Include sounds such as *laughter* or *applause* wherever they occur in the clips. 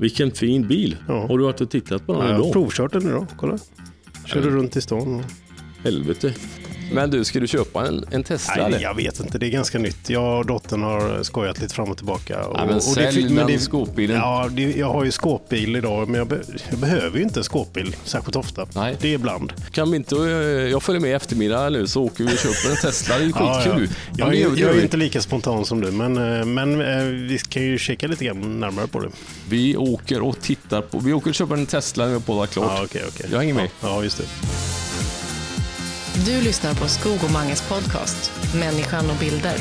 Vilken fin bil. Ja. Har du varit och tittat på den Ja, jag har idag? provkört den idag. Kolla. Körde runt i stan. Och... Helvete. Men du, ska du köpa en, en Tesla Nej, eller? jag vet inte. Det är ganska nytt. Jag och dottern har skojat lite fram och tillbaka. Och, Ja, men och sälj men den skåpbilen. Ja, det, jag har ju skåpbil idag, men jag, be, jag behöver ju inte en skåpbil särskilt ofta. Nej. Det är ibland. Kan vi inte, eh, jag följer med i eftermiddag nu så åker vi och köper en Tesla. Det är *laughs* skitkul. ja. Ja, Jag, det det jag gör är inte lika spontan som du, men, eh, men eh, vi kan ju kika lite grann närmare på det. Vi åker och tittar på, vi åker och köper en Tesla när vi har poddat klart. Ja, okej, okej. Jag hänger med. Ja, just det. Du lyssnar på Skog och Manges podcast Människan och bilder.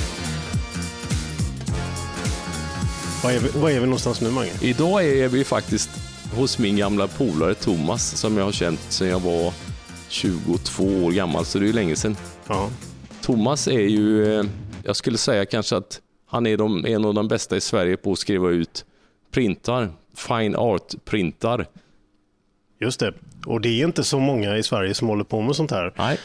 Var är vi, var är vi någonstans nu, Mange? Idag är vi faktiskt hos min gamla polare Thomas som jag har känt sedan jag var 22 år gammal, så det är ju länge sedan. Ja. Thomas är ju, eh, jag skulle säga kanske att han är de, en av de bästa i Sverige på att skriva ut printar, fine art-printar. Just det. Och det är inte så många i Sverige som håller på med sånt här. Nej,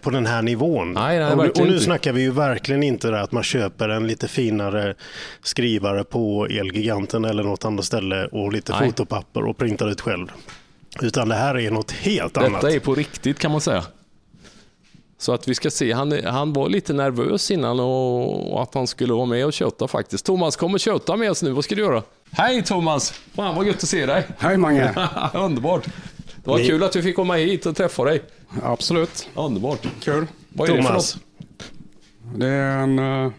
På den här nivån. Nej, nej, och, och nu inte. snackar vi ju verkligen inte det att man köper en lite finare skrivare på Elgiganten eller något annat ställe och lite Nej. fotopapper och printar ut själv. Utan det här är något helt annat. detta är på riktigt kan man säga. Så att vi ska se, han, han var lite nervös innan och, och att han skulle vara med och köta faktiskt. Thomas, kom och köta med oss nu, vad ska du göra? Hej Thomas! Fan vad gött att se dig! Hej Mange! *laughs* Underbart! Det var Ni- kul att vi fick komma hit och träffa dig. Absolut, Underbart. kul. Vad är det för Thomas, något? Det är en uh,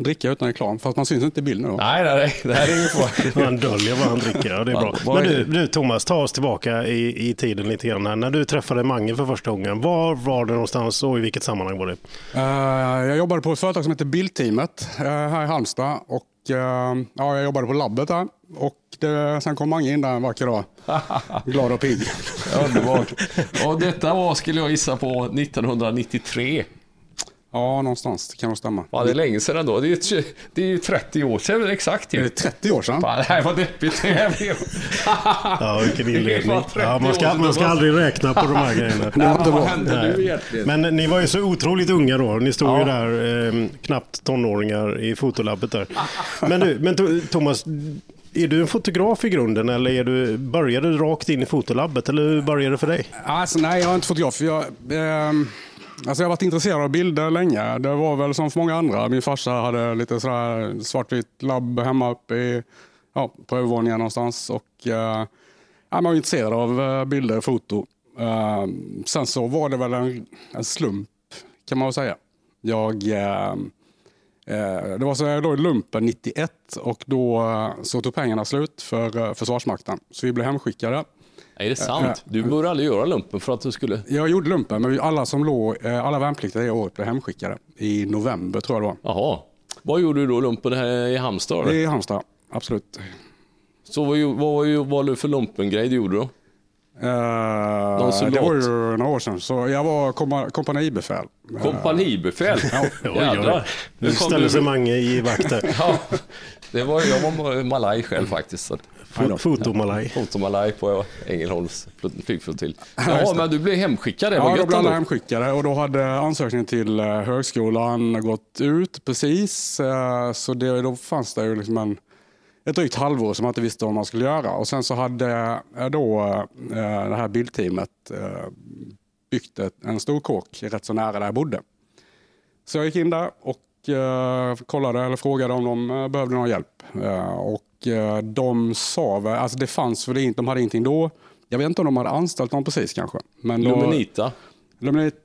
dricka utan reklam, fast man syns inte i bilden då. Nej, nej, nej, det här är ingen fara. han döljer vad han dricker. Ja, det är bra. Men du, du Thomas, ta oss tillbaka i, i tiden lite grann. här. När du träffade Mange för första gången, var var det någonstans och i vilket sammanhang var det? Eh, jag jobbade på ett företag som heter Bildteamet uh, här i Halmstad. Och, eh, ja, jag jobbade på labbet där. Och det, sen kom Mange in där en vacker dag. *laughs* Glad och pigg. Underbart. *laughs* Och detta var, skulle jag gissa på, 1993. Ja, någonstans. Det kan nog stämma. Ja, det är länge sedan då. Det är ju, det är ju 30 år sedan exakt. Är Ju. det 30 år sedan? Fan, det här var deppigt. Det *laughs* Ja, vilken Det är inledning. bara 30 Ja, man, ska, man ska det var- aldrig räkna på de här grejerna. Nej, inte vad hände nu egentligen? Men ni var ju så otroligt unga då. Ni stod Ja. ju där, eh, knappt tonåringar i fotolabbet där. Men du, men Thomas, är du en fotograf i grunden eller är du, började du rakt in i fotolabbet eller hur började det för dig? Alltså, nej, jag är inte fotograf. Jag, eh, alltså, jag har varit intresserad av bilder länge. Det var väl som för många andra. Min farsa hade lite sådär svartvitt labb hemma uppe i, ja, på övervåningen någonstans. Och, eh, man var intresserad av eh, bilder och foto. Eh, sen så var det väl en, en slump kan man väl säga. Jag, eh, det var så jag låg i lumpen 91 och då eh, så tog pengarna slut för eh, Försvarsmakten. Så vi blev hemskickade. Är det sant? Du borde aldrig göra lumpen för att du skulle... Jag gjorde lumpen, men alla som låg, eh, alla värnpliktiga det året blev hemskickade. I november tror jag det Jaha. Vad gjorde du då lumpen här i Halmstad? var. eller? I Halmstad, absolut. Så vad, vad, var vad var det för lumpengrej du gjorde då? Eh, soldat? det var ju några år sedan, så jag var kompa- kompanibefäl. Kompanibefäl? *laughs* oj. Jädrar. Nu ställer sig Mange i vakter. *laughs* Ja, det var, jag var malaj själv faktiskt. Fotomalaj. Fotomalaj på Ängelholms flygflottilj. *laughs* Ja, men du blev hemskickad. Det var Ja, gött blev hemskickade och då hade ansökningen till eh, högskolan gått ut precis. eh, Så det, då fanns det ju liksom en, ett drygt halvår som man inte visste vad man skulle göra. Och sen så hade då eh, det här bildteamet eh, byggt en stor kåk rätt så nära där jag bodde. Så jag gick in där och eh, kollade eller frågade om de eh, behövde någon hjälp. Och de sa väl, alltså det fanns väl inte, de hade ingenting då. Jag vet inte om de hade anställt någon precis kanske. Men då, Luminita. Luminita,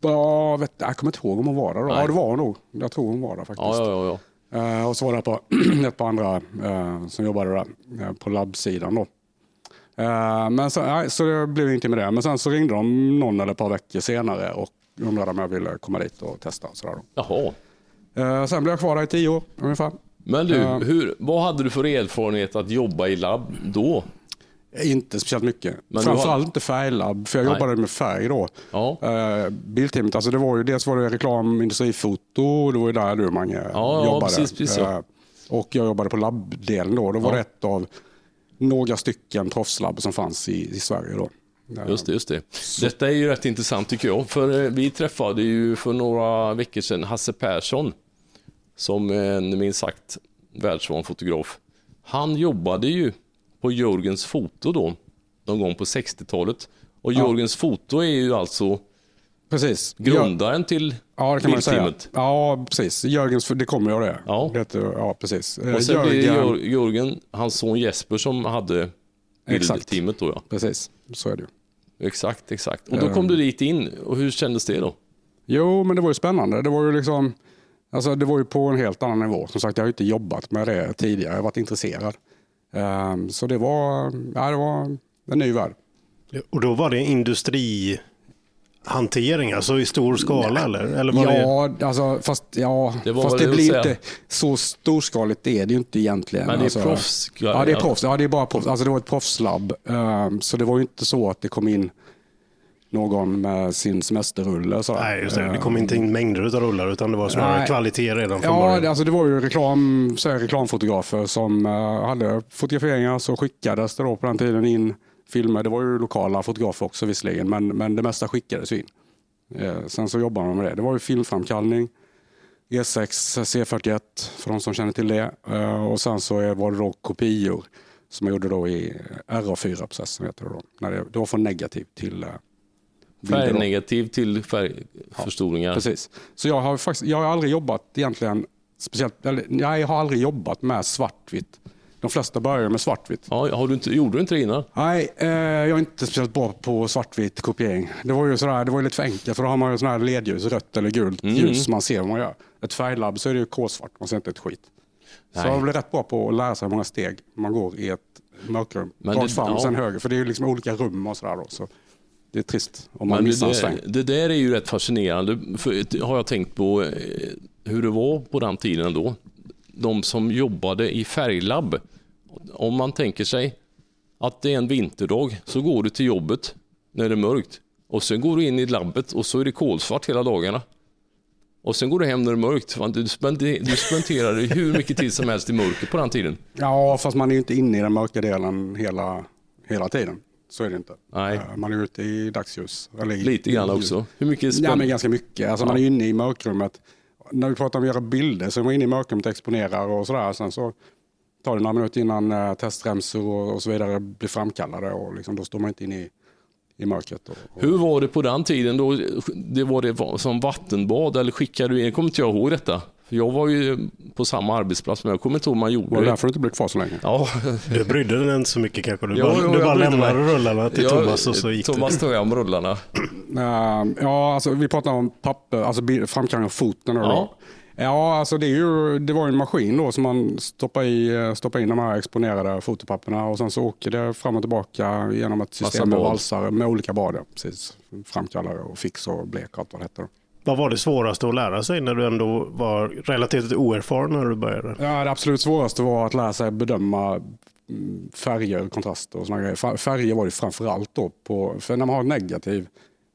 ja, vet, jag kommer inte ihåg om hon var där då. Ja, det var hon nog. Jag tror hon var där faktiskt. Ja, ja, ja. Eh, och så var det på *clears throat* ett par andra eh, som jobbade där eh, på labbsidan då. Men så, nej, så det blev inte med det. Men sen så ringde de någon eller ett par veckor senare och undrade om jag ville komma dit och testa. Och sådär då. Jaha. Eh, sen blev jag kvar där i tio år ungefär. Men du, hur, vad hade du för erfarenhet att jobba i labb då? Inte speciellt mycket. Men Framförallt har- inte färglabb, för jag Nej. jobbade med färg då. Ja. Eh, Bildteamet, alltså det var ju, dels var det reklam, industrifoto, det var ju där du Mange ja, jobbade. precis, precis, ja. Eh, och jag jobbade på labbdelen då. Då var Ja. det ett av några stycken proffslabb som fanns i, i Sverige då. Eh, Just det, just det. Detta är ju rätt intressant tycker jag. För eh, vi träffade ju för några veckor sedan Hasse Persson. Som är en minst sagt världsvan fotograf. Han jobbade ju på Jörgens foto då, någon gång på 60-talet. Och Jörgens foto är ju alltså Precis. grundaren till Ja, det kan man säga. Ja, precis. Jörgens, det kommer jag det. Ja. Det ja, precis. Eh, Och sen blir Jörgen- Jör- Jörgen, hans son Jesper som hade bildteamet då ja. Precis, så är det ju. Exakt, exakt. Och då kom du dit in och hur kändes det då? Jo, men det var ju spännande. Det var ju liksom, alltså det var ju på en helt annan nivå. Som sagt, jag har ju inte jobbat med det tidigare. Jag har varit intresserad. Ehm, så det var, ja, det var en ny värld. Och då var det industrihantering, alltså i stor skala eller? eller var det... Ja, alltså, fast, ja, Det var fast det blir inte så storskaligt är det ju inte egentligen. Men det är alltså, proffs. Ja, det är proffs. Ja, det är bara proffs. Alltså, det var ett proffslabb. Ehm, så det var ju inte så att det kom in någon med sin semesterrulle. Så. Nej, just det. Det Ehm, kom inte in mängder av rullar utan det var snarare Nej. kvalitet redan från Ja, början. alltså det var ju reklam, så här, reklamfotografer som eh, hade fotograferingar så skickades det då på den tiden in filmer. Det var ju lokala fotografer också visserligen, men, men det mesta skickades in. Eh, sen så jobbade de med det. Det var ju filmframkallning, E6, C41 för de som känner till det. Eh, och sen så var det då kopior som jag gjorde då i RA4-processen. Heter det, då. När det, det var från negativ till eh. Färgnegativ till färgförstoringar. Precis. Så jag har faktiskt, jag har aldrig jobbat egentligen speciellt, eller nej, jag har aldrig jobbat med svartvitt. De flesta börjar med svartvitt. Ja, har du inte, gjorde du inte det innan? Nej, eh, jag är inte speciellt bra på svartvit kopiering. Det var ju sådär, det var lite för enkelt för då har man ju sådana här ledljus, rött eller gult Mm. ljus man ser vad man gör. Ett färglabb så är det ju kolsvart, man ser inte ett skit. Så Nej. jag blev rätt bra på att lära sig hur många steg man går i ett mörkrum. Men Rakt fram och ja. sen höger, för det är ju liksom olika rum och sådär då. Så det är trist om man Men missar en sväng. det, där är ju rätt fascinerande. För, har jag tänkt på eh, hur det var på den tiden då. De som jobbade i färglabb. Om man tänker sig att det är en vinterdag så går du till jobbet när det är mörkt. Och sen går du in i labbet och så är det kolsvart hela dagarna. Och sen går du hem när det är mörkt. Du, du spenderade hur mycket tid som helst i mörker på den tiden. Ja, fast man är ju inte inne i den mörka delen hela, hela tiden. Så är det inte. Nej. Eh, Man är ute i dagsljus. Eller i, Lite grann också. Hur mycket Ja, men ganska mycket. Alltså, Man är inne i mörkrummet. När vi pratar om att göra bilder så är man inne i mörkrummet och exponerar och sådär. Sen så tar det några minuter innan eh, testremsor och, och så vidare blir framkallade och liksom, då står man inte inne i, i mörkret. Och, och, Hur var det på den tiden då? Det var det som vattenbad eller skickade du in? Jag kommer inte jag ihåg detta. För jag var ju på samma arbetsplats men jag kommer inte ihåg man gjorde var det därför du inte blev kvar så länge? Ja, Du brydde dig inte så mycket kanske. Du Jo, bara, jo, du jag bara lämnade mig. rullarna till jag- Thomas och så gick Thomas tog hem rullarna. Eh, ja, alltså, vi pratar om papper, alltså framkallning av foten. Ja. Ja. Ja, alltså det, är ju, det var en maskin då som man stoppar, i, eh, stoppar in de här exponerade fotopapperna och sen så åker det fram och tillbaka genom ett system med bad. valsare med olika bad. ja, Precis. Framkallare och fix och blek och allt vad det heter. Vad var det svåraste att lära sig när du ändå var relativt oerfaren när du började? Ja, det absolut svåraste var att lära sig bedöma mm, färger, kontraster och sådana grejer. Färger var det framför allt då. På, för när man har negativ,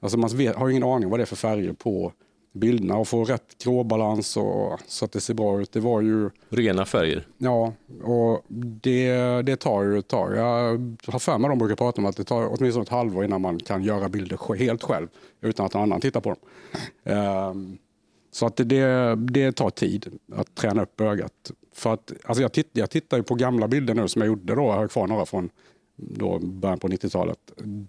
alltså man vet, har ingen aning vad det är för färger på bilderna och få rätt gråbalans och så att det ser bra ut. Det var ju, Rena färger. ja, och det, det tar ju ett tag. Jag har för mig de brukar prata om att det tar åtminstone ett halvår innan man kan göra bilder helt själv utan att någon annan tittar på dem. Ehm, så att det, det, det tar tid att träna upp ögat. För att, alltså jag, titt, jag tittar ju på gamla bilder nu som jag gjorde då. Jag har kvar några från då början på 90-talet.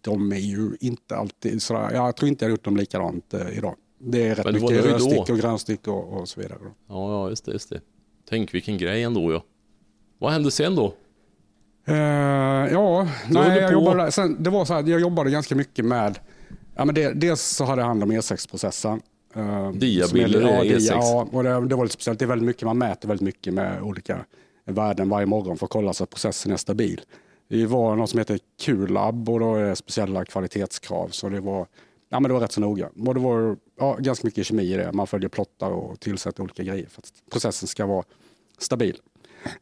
De är ju inte alltid sådär. Jag tror inte jag har gjort dem likadant eh, idag. Det är rätt Men det var mycket det rödstick och grönstick och, och så vidare. Ja, ja, just det, just det. Tänk vilken grej ändå ja. Vad hände sen då? Eh, ja, Du nej, jag, jobbade, sen, det var så här, jag jobbade ganska mycket med, ja, men det, dels så hade jag hand om E6-processen. Uh, Diabilder i E6. Ja, och det, det var lite speciellt. Det är väldigt mycket, man mäter väldigt mycket med olika värden varje morgon för att kolla så att processen är stabil. Det var något som heter QLab och då är det speciella kvalitetskrav. Så det var, ja, men det var rätt så noga. Och det var ja, ganska mycket kemi i det. Man följer plottar och tillsätter olika grejer för att processen ska vara stabil.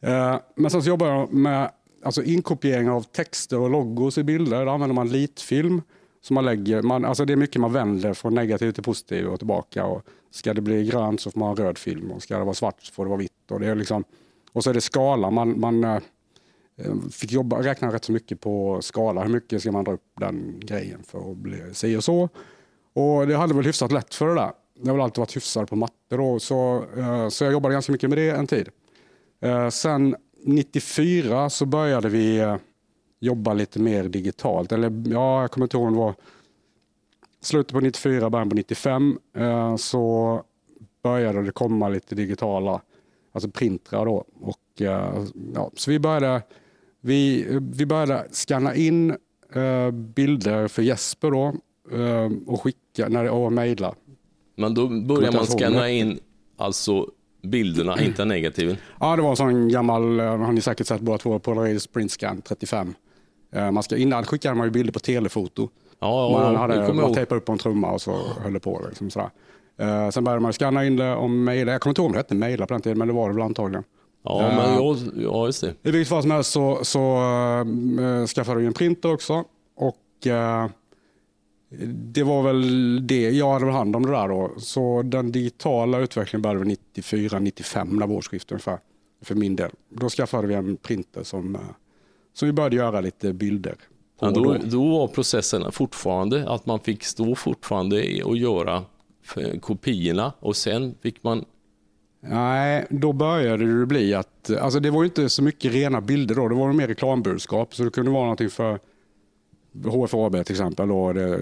Eh, Men sen så jobbar jag med alltså inkopiering av texter och logos i bilder. Där använder man litfilm. Som man lägger, man, alltså det är mycket man vänder från negativ till positiv och tillbaka. Och ska det bli grönt så får man ha röd film och ska det vara svart så får det vara vitt. Och, det är liksom, och så är det skala. Man, man eh, Eh, fick jobba, räkna rätt så mycket på skala. Hur mycket ska man dra upp den grejen för att bli si och så. Och det hade väl hyfsat lätt för det där. Jag har väl alltid varit hyfsad på matte då. Så, eh, så jag jobbade ganska mycket med det en tid. Eh, sen 94 så började vi eh, jobba lite mer digitalt. Eller ja, jag kommer inte ihåg om det var slutet på 94, början på 95. Eh, så började det komma lite digitala, alltså printrar då. Och, eh, ja, så vi började, vi, vi började scanna in eh, bilder för Jesper då eh, och skicka när, och mejla. Men då börjar man scanna in alltså bilderna, inte negativen. Ja, det var en sån gammal, eh, har ni säkert sett båda två, Polaroid Sprint Scan 35. Eh, Man ska, innan skickade man ju bilder på telefoto. Ja, ja, man hade, man tejpade upp på en trumma och så höll det på. Liksom, sådär. Sen började man scanna in det och mejla. Jag kommer inte ihåg om det hette mejla på den tiden, men det var det väl antagligen. Ja, men jag, ja, just det. I vilket fall som helst så, så äh, skaffade vi en printer också. Och äh, det var väl det, jag hade väl hand om det där då. Så den digitala utvecklingen började väl 94, 95 när årsskiftet ungefär. För min del. Då skaffade vi en printer som, som vi började göra lite bilder på. Då, då var processen fortfarande att man fick stå fortfarande och göra kopiorna och sen fick man Nej, då började det bli att, alltså det var ju inte så mycket rena bilder då, det var mer reklambudskap. Så det kunde vara någonting för HFAB till exempel. Då, det,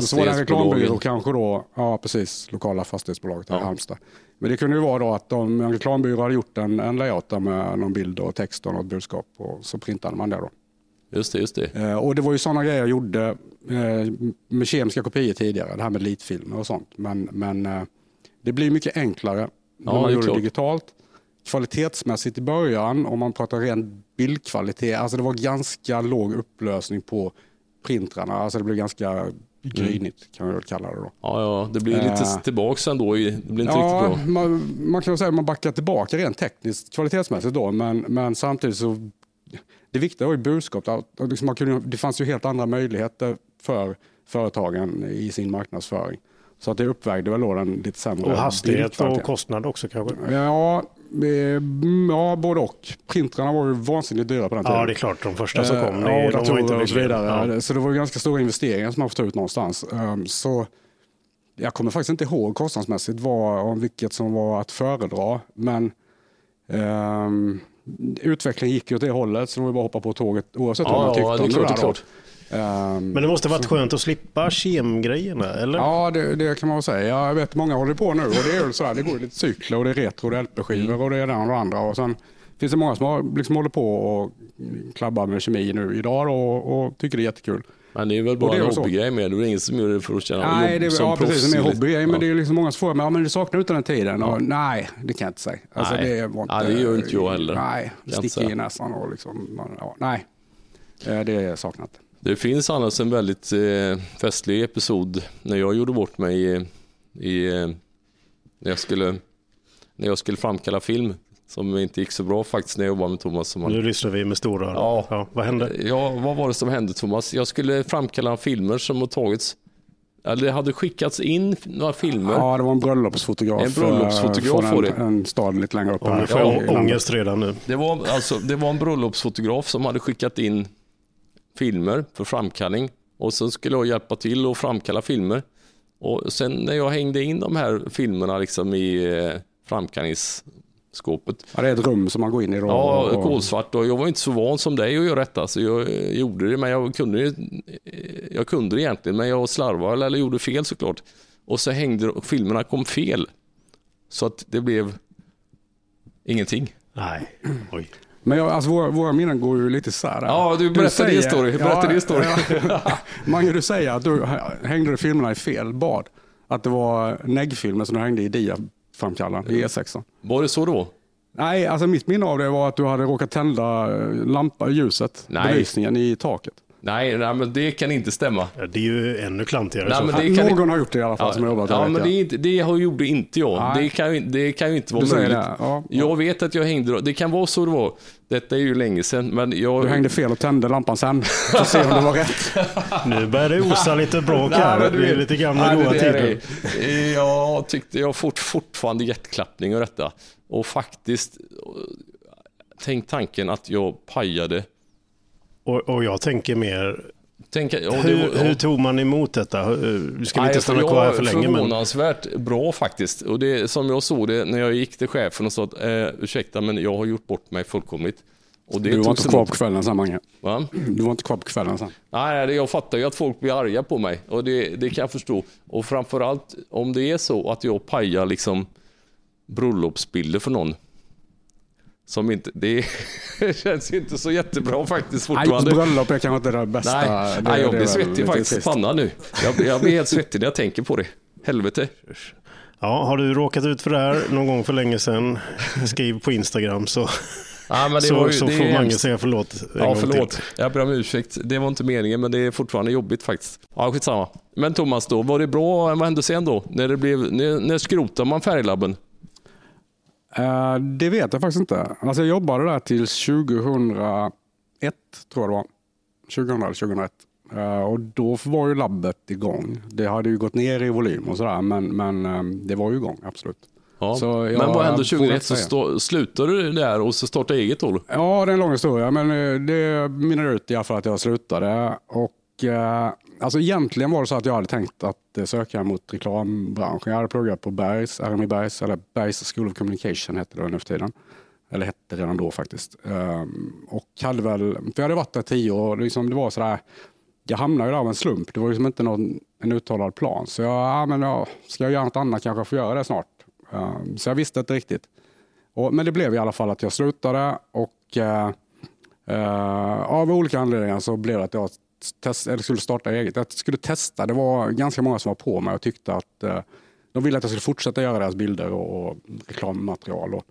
så var det en reklambyrå kanske då, ja precis, lokala fastighetsbolaget här i Ja. Halmstad. Men det kunde ju vara då att om en reklambyrå hade gjort en, en layout med någon bild och text och något budskap och så printade man det då. Just det, just det. Eh, och det var ju sådana grejer jag gjorde eh, med kemiska kopior tidigare, det här med litfilmer och sånt. Men, men eh, det blir mycket enklare när man gör det digitalt. Kvalitetsmässigt i början, om man pratar ren bildkvalitet, alltså det var ganska låg upplösning på printrarna. Alltså det blev ganska grynigt kan man väl kalla det då. Ja, ja, det blir lite Eh. tillbaks ändå. i- Det blir inte Ja, riktigt bra. man, man kan säga att man backar tillbaka rent tekniskt kvalitetsmässigt då, men, men samtidigt så det viktiga var ju budskapet. att liksom man kunde, det fanns ju helt andra möjligheter för företagen i sin marknadsföring. Så att det uppvägde väl då den lite sämre Och hastighet och kostnad också kanske. Ja, eh, ja, både och. Printrarna var ju vansinnigt dyra på den tiden. Ja, det är klart. De första som kom. Eh, det- Ja, och de var inte datorer och så vidare. Ja. Så det var ju ganska stora investeringar som man får ta ut någonstans. Ehm, Så jag kommer faktiskt inte ihåg kostnadsmässigt vad, om vilket som var att föredra. Men um, utvecklingen gick ju åt det hållet så det var ju bara att hoppa på tåget oavsett vad man Ja, tyckte ja, det om är klart, det där Ehm, Men det måste varit skönt att slippa kemgrejerna, eller? Ja, det, det kan man väl säga. Jag vet många håller på nu och det är ju så här, det går lite cykler och det är retro, det är LP-skivor och det är det ena och det andra. Och sen finns det många som har, liksom håller på och klabbar med kemi nu idag då, och, och tycker det är jättekul. Men det är väl bara det är en så. hobbygrej med. Det är ingen som gör det för att tjäna Nej, det är, som ja, precis, proffs. det är en hobbygrej, men Ja. det är liksom många som frågar mig, ja, men du saknar inte den tiden? Och, nej, det kan jag inte säga. Alltså, Nej. det, var inte, Ja, det gör inte jag heller. Nej, jag inte sticker i näsan och liksom, ja, nej. Eh, Det är saknat. Det finns annars en väldigt eh, festlig episod när jag gjorde bort mig i, i eh, när, jag skulle, när jag skulle framkalla film som inte gick så bra faktiskt när jag jobbade med Thomas. Som han, Nu lyssnar vi med stora öron. Ja. Vad hände? Ja, vad var det som hände Thomas? Jag skulle framkalla filmer som har tagits, eller det hade skickats in några filmer. Ja, det var en bröllopsfotograf. En bröllopsfotograf eh, från det. en, en stad lite längre upp. Ja, här. får Ja, jag landet. ångest redan nu. Det var, alltså, det var en bröllopsfotograf som hade skickat in filmer för framkallning och sen skulle jag hjälpa till att framkalla filmer. Och sen när jag hängde in de här filmerna liksom i eh, framkallningsskåpet. Ja, det är ett rum som man går in i. Då, Ja, och- kolsvart och jag var inte så van som dig att göra detta så jag eh, gjorde det men jag kunde eh, jag kunde det egentligen men jag slarvade eller, eller gjorde fel såklart. Och så hängde och filmerna kom fel. Så att det blev ingenting. Nej, oj. Men jag, alltså, våra, våra minnen går ju lite isär. Ja, du berättar din story. Berätta din story. Ja, *laughs* Mange, du säger att du hängde du filmerna i fel bad. Att det var neggfilmer som du hängde i diaframkallaren i E6. Var det så då? Nej, alltså mitt minne av det var att du hade råkat tända eh, lampa, ljuset, Nej. belysningen i taket. Nej, nej, men det kan inte stämma. Ja, Det är ju ännu klantigare. Nej, men det kan Någon har gjort det i alla fall som har jobbat ja, men jag. det, inte, det har- gjorde inte jag. Nej. Det kan, ju, det kan ju inte vara Du säger möjligt. det? Ja. Jag vet att jag hängde, det kan vara så det var. Detta är ju länge sedan, men jag... Du hängde fel och tände lampan sen. Så se om det var rätt. *laughs* Nu börjar det osa lite bråk Nej, här. du Det är lite gamla Nej, goda tider. är- Jag tyckte jag har fort, fortfarande hjärtklappning och detta. Och faktiskt, tänk tanken att jag pajade. Och, och jag tänker mer, Tänk, det hur, hur tog man emot detta? Hur- Ska vi Nej, inte stanna kvar här för länge? Men... Förvånansvärt bra faktiskt. Och det som jag såg det när jag gick till chefen och sa att eh, ursäkta men jag har gjort bort mig fullkomligt. Och det Du var inte kvar på kvällen sen Mange. Va? Du var inte kvar på kvällen sen. Nej, det- jag fattar ju att folk blir arga på mig och det, det kan jag förstå. Och framförallt om det är så att jag pajar liksom bröllopsbilder för någon. Som inte, det *laughs* känns ju inte så jättebra faktiskt Nej, fortfarande. bröllop är kanske inte det bästa. Nej, det, nej jag blir svettig faktiskt pannan nu. Jag, jag blir helt svettig när jag tänker på det. Helvete. Ja, har du råkat ut för det här någon gång för länge sedan, skriv på Instagram så, Ja, men det så, var ju, så får Mange säga förlåt. en Ja, gång förlåt. till. Jag ber om ursäkt. Det var inte meningen, men det är fortfarande jobbigt faktiskt. Ja, skitsamma. Men Thomas då, var det bra? Vad hände sen då? När, det blev, när, när skrotade man färglabben? Eh, det vet jag faktiskt inte. Alltså jag jobbade där till 2001, tror jag det var. 2000 eller 2001. Eh, och då var ju labbet igång. Det hade ju gått ner i volym och sådär, men, men eh, det var ju igång, absolut. Ja. Jag- men vad hände jag får 2001? Så stå, slutade du där och så startade eget då? Ja, det är en lång historia, men eh, det mynnar ut i alla fall att jag slutade. Och, alltså egentligen var det så att jag hade tänkt att eh, söka mot reklambranschen. Jag hade pluggat på Bergs, RMI Bergs, eller Bergs School of Communication hette det nu för tiden. Eller hette redan då faktiskt. Ehm, och hade väl, för jag hade varit där tio år och liksom det var sådär, jag hamnade ju där av en slump. Det var liksom inte någon, en uttalad plan. Så jag, ja, men ja, ska jag göra något annat kanske jag får göra det snart. Ehm, så jag visste inte riktigt. Och, men det blev i alla fall att jag slutade och eh, eh, av olika anledningar så blev det att jag test, eller skulle starta eget. Jag skulle testa. Det var ganska många som var på mig och tyckte att eh, de ville att jag skulle fortsätta göra deras bilder och, och reklammaterial. Och,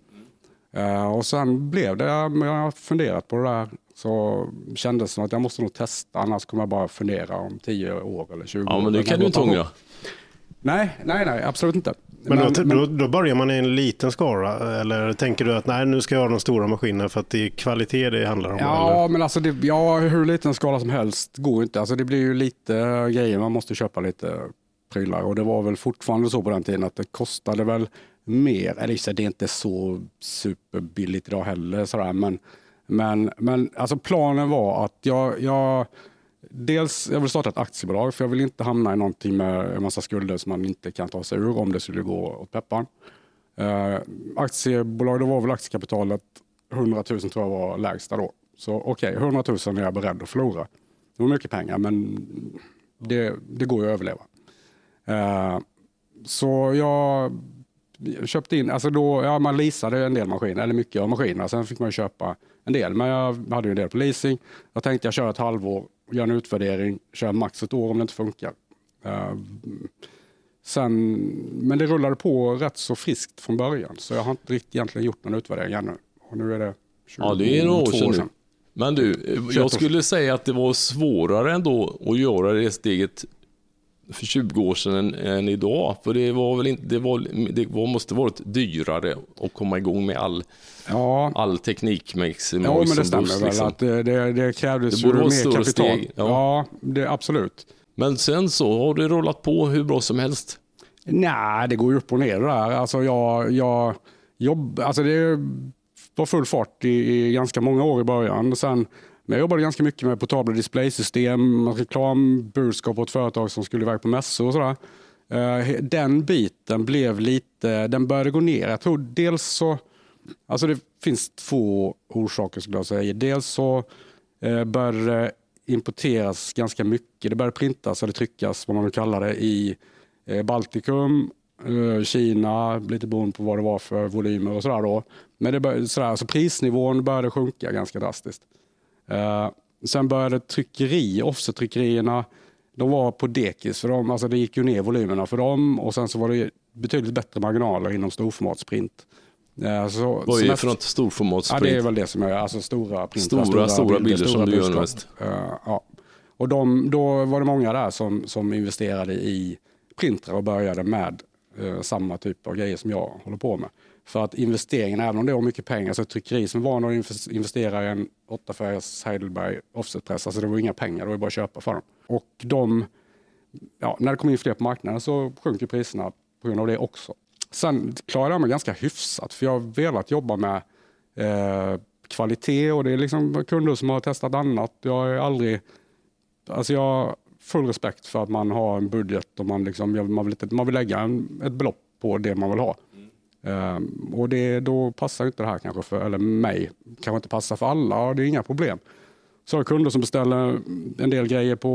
eh, och sen blev det, jag har funderat på det där, så kändes det som att jag måste nog testa, annars kommer jag bara fundera om 10 år eller 20 Ja, år. men det kan du inte ångra. Nej, nej, nej, absolut inte. Men, då, då, då börjar man i en liten skara, eller tänker du att nej, nu ska jag ha de stora maskinerna för att det är kvalitet det handlar om? Ja, eller? men alltså det, ja, hur liten skala som helst går inte. Alltså det blir ju lite grejer, man måste köpa lite prylar. Och det var väl fortfarande så på den tiden att det kostade väl mer. Eller det är inte så superbilligt idag heller. Sådär, men men, men alltså planen var att jag, jag Dels jag vill starta ett aktiebolag för jag vill inte hamna i någonting med en massa skulder som man inte kan ta sig ur om det skulle gå åt pepparn. Eh, aktiebolag, då var väl aktiekapitalet 100 000 tror jag var lägsta då. Så okej, okay, 100 000 är jag beredd att förlora. Det var mycket pengar men det, det går ju att överleva. Eh, så jag köpte in, alltså då, ja, man leasade en del maskiner, eller mycket av maskinerna. Sen fick man köpa en del, men jag hade ju en del på leasing. Jag tänkte jag kör ett halvår, gör en utvärdering, kör max ett år om det inte funkar. Uh, sen, men det rullade på rätt så friskt från början, så jag har inte riktigt egentligen gjort någon utvärdering ännu. Och nu är det 22 Ja, det är några år sedan nu. sedan. Men du, jag skulle säga att det var svårare ändå att göra det steget för 20 år sedan än, än idag. För det var väl inte, det, var, det var, måste varit dyrare att komma igång med all, Ja, all teknik med Ja, men det stämmer väl liksom. att det, det, det krävdes Det ju mer kapital. steg, ja. ja, det, absolut. Men sen så har det rullat på hur bra som helst. Nej, det går ju upp och ner det där. Alltså jag, jag jobb, alltså det var full fart i, i ganska många år i början. Sen, men jag jobbade ganska mycket med portabla displaysystem, alltså reklambudskap åt företag som skulle iväg på mässor och sådär. Eh, den biten blev lite, den började gå ner. Jag tror dels så, alltså det finns två orsaker skulle jag säga. Dels så eh, började det importeras ganska mycket. Det började printas eller tryckas, vad man vill kalla det, i eh, Baltikum, Kina, lite beroende på vad det var för volymer och sådär då. Men det började, sådär, alltså prisnivån började sjunka ganska drastiskt. Eh, sen började tryckeri, offset-tryckerierna, de var på dekis för dem, alltså det gick ju ner volymerna för dem och sen så var det betydligt bättre marginaler inom storformatsprint. Eh, så, Vad är det för något Ja, storformatsprint? det är väl det som är alltså stora printar, Stora, stora bilder som du gör mest. Eh, ja. Och de, då var det många där som, som investerade i printrar och började med eh, samma typ av grejer som jag håller på med. För att investeringen, även om det var mycket pengar, så ett tryckeri som var att investera i en 8-färgs Heidelberg offsetpress, alltså det var inga pengar, det var bara att köpa för dem. Och de, ja, när det kom in fler på marknaden så sjönk priserna på grund av det också. Sen klarade jag mig ganska hyfsat, för jag har velat jobba med eh, kvalitet och det är liksom kunder som har testat annat. Jag har aldrig, alltså jag har full respekt för att man har en budget och man, liksom, man, vill, inte, man vill lägga en, ett belopp på det man vill ha. Um, och det, då passar inte det här kanske för, eller mig, kanske inte passar för alla och det är inga problem. Så har jag kunder som beställer en del grejer på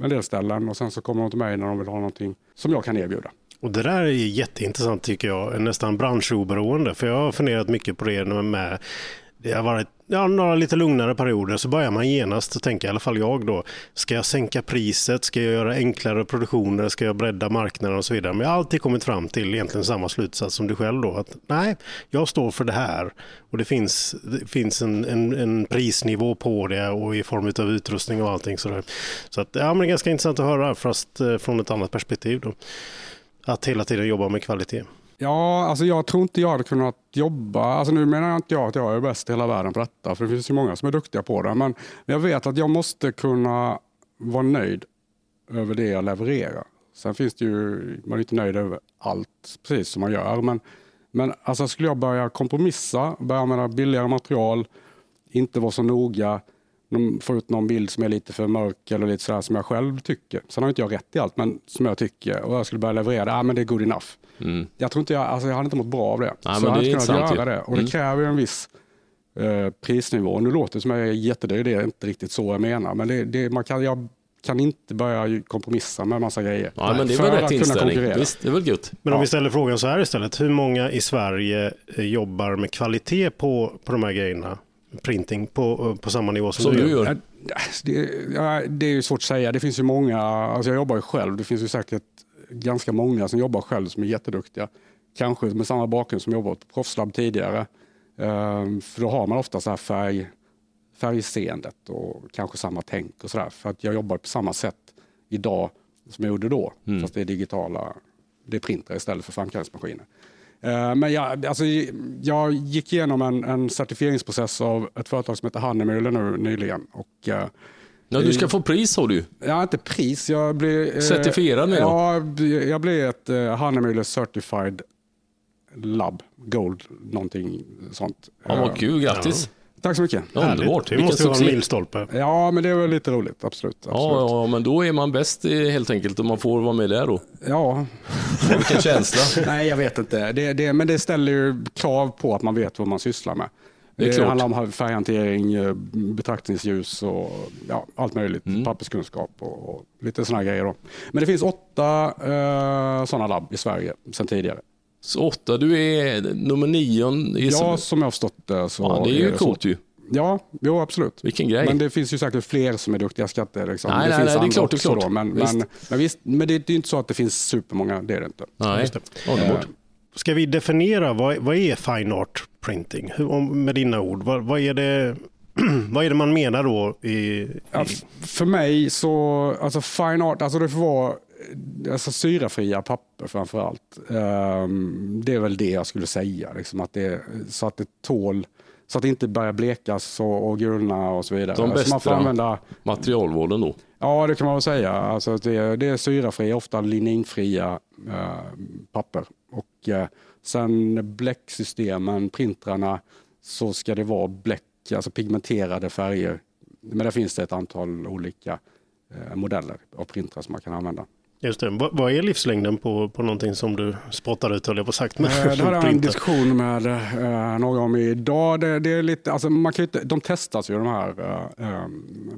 en del ställen och sen så kommer de till mig när de vill ha någonting som jag kan erbjuda. Och det där är jätteintressant tycker jag, nästan branschoberoende. För jag har funderat mycket på det med det har varit ja, några lite lugnare perioder så börjar man genast tänka, i alla fall jag då, ska jag sänka priset, ska jag göra enklare produktioner, ska jag bredda marknaden och så vidare. Men jag har alltid kommit fram till egentligen samma slutsats som du själv då, att nej, jag står för det här och det finns, det finns en, en, en prisnivå på det och i form av utrustning och allting sådär. Så att, ja, men det är ganska intressant att höra, fast eh, från ett annat perspektiv då. Att hela tiden jobba med kvalitet. Ja, alltså jag tror inte jag hade kunnat jobba, alltså nu menar jag inte jag att jag är bäst i hela världen på detta, för det finns ju många som är duktiga på det, men jag vet att jag måste kunna vara nöjd över det jag levererar. Sen finns det ju, man är inte nöjd över allt precis som man gör, men, men alltså skulle jag börja kompromissa, börja använda billigare material, inte vara så noga, få ut någon bild som är lite för mörk eller lite sådär som jag själv tycker. Sen har inte jag rätt i allt, men som jag tycker och jag skulle börja leverera ah, men det är good enough. Mm. Jag tror inte jag, alltså jag hade inte mått bra av det. Nej, så men jag hade det inte kunnat göra det. Och det Mm. kräver ju en viss eh, prisnivå. Nu låter det som att jag är jättedyr, det är inte riktigt så jag menar. Men det, det, man kan, jag kan inte börja kompromissa med massa grejer. Ja, men det är för väl att rätt kunna inställning. konkurrera. Visst, det är väl gött. Men om Ja. vi ställer frågan så här istället. Hur många i Sverige eh, jobbar med kvalitet på, på de här grejerna? Printing på, eh, på samma nivå som, Som du Ja, gör. Det, det är ju svårt att säga. Det finns ju många, alltså jag jobbar ju själv, det finns ju säkert ganska många som jobbar själv som är jätteduktiga. Kanske med samma bakgrund som jobbat på proffslabb tidigare. Ehm, för då har man ofta så här färg, färgseendet och kanske samma tänk och sådär. För att jag jobbar på samma sätt idag som jag gjorde då. Fast det är digitala, det är printer istället för framkallningsmaskiner. Eh, Men jag, alltså, jag gick igenom en, en certifieringsprocess av ett företag som heter Hannemüller nu nyligen. Och, eh, Ja, du ska få pris sa du. Ja, inte pris. Jag blev... eh, Certifierad med? Ja, jag blev ett uh, Hannemüller Certified Lab, Gold, någonting sånt. Ja, Eh, vad kul, grattis. Tack så mycket. Underbart. Det måste vara en milstolpe. Ja, men det var lite roligt. Absolut. absolut. Ja, ja, men då är man bäst eh, helt enkelt om man får vara med där då. ja. Vilken känsla. *laughs* Nej, jag vet inte. Det, det, men det ställer ju krav på att man vet vad man sysslar med. Det är Det, handlar om färghantering, eh, betraktningsljus och ja, allt möjligt. Mm. Papperskunskap och, och lite sådana grejer. Då. Men det finns åtta eh, sådana labb i Sverige sedan tidigare. Så åtta, du är nummer nio. i- Ja, som jag har förstått det så ja, det är ju så. coolt ju. Ja, jo absolut. Vilken grej. Men det finns ju säkert fler som är duktiga skatter. Liksom. Nej, det nej, finns nej, det är klart, det är också klart. Då, men, Visst. men, men, visst, men det, det är inte så att det finns supermånga, det är det inte. Nej, Just det. underbart. Ska vi definiera vad, vad är fine art printing? Hur, om, med dina ord, vad, vad, är det, *clears throat* vad är det man menar då? I, i, Ja, för mig så, alltså fine art, alltså det får vara alltså syrafria papper framför allt. Ehm, det är väl det jag skulle säga, liksom att det, så att det tål, så att det inte börjar blekas och, och gulna och så vidare. De alltså man får bästa. använda, Materialvården då. ja det kan man väl säga, alltså det, det är syrafria, ofta lininfria eh, papper. Och eh, sen bläcksystemen, printrarna, så ska det vara bläck, alltså pigmenterade färger. Men där finns det ett antal olika eh, modeller av printrar som man kan använda. just det. Vad, vad är livslängden på, på någonting som du spottar ut, höll jag på sagt. Men, Eh, Det hade jag en diskussion med eh, några om idag. Det, det är lite, alltså man kan inte, de testas ju de här eh, eh,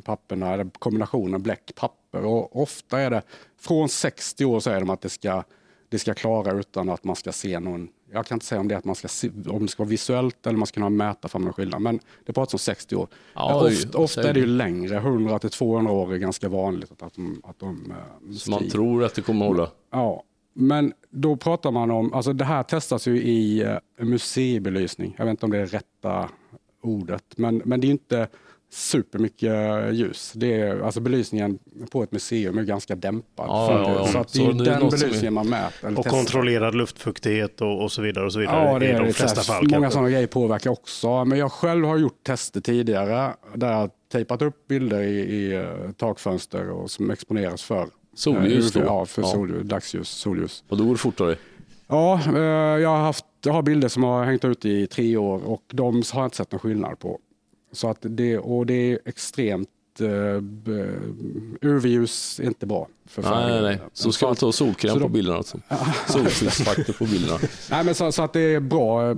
papperna, eller kombinationen bläck-papper. Och ofta är det, från 60 år säger de att det ska, det ska klara utan att man ska se någon, jag kan inte säga om det att man ska se, om det ska vara visuellt eller man ska kunna mäta fram en skillnad. Men det pratas om 60 år. Ja, Eh, är ju- ofta, ofta är det ju längre, 100 till 200 år är ganska vanligt att de, att de eh, Så man tror att det kommer hålla. Ja, men då pratar man om, alltså det här testas ju i eh, museibelysning. Jag vet inte om det är rätta ordet, men, men det är inte supermycket ljus. Det är, alltså belysningen på ett museum är ganska dämpad. Ja, ja, ja. Så att det Så är är den belysningen man mäter. Och testar. kontrollerad luftfuktighet och, och så vidare. Och så vidare Ja, det i är de det. flesta Så fall. Många kanske. sådana grejer påverkar också. Men jag själv har gjort tester tidigare där jag tejpat upp bilder i, i eh, takfönster och som exponeras för Solljus eh, då? Ja, för Ja. Solljus, dagsljus, solljus. Och då går det fortare. Ja, eh, jag har, haft, jag har bilder som har hängt ute i tre år och de har jag inte sett någon skillnad på. Så att det, och det är extremt uh, UV-ljus är inte bra. För Nej, nej, nej. Så ska man ta solkräm på bilderna alltså. *laughs* Solskyddsfaktor på bilderna. *laughs* Nej, men så, så att det är bra, eh,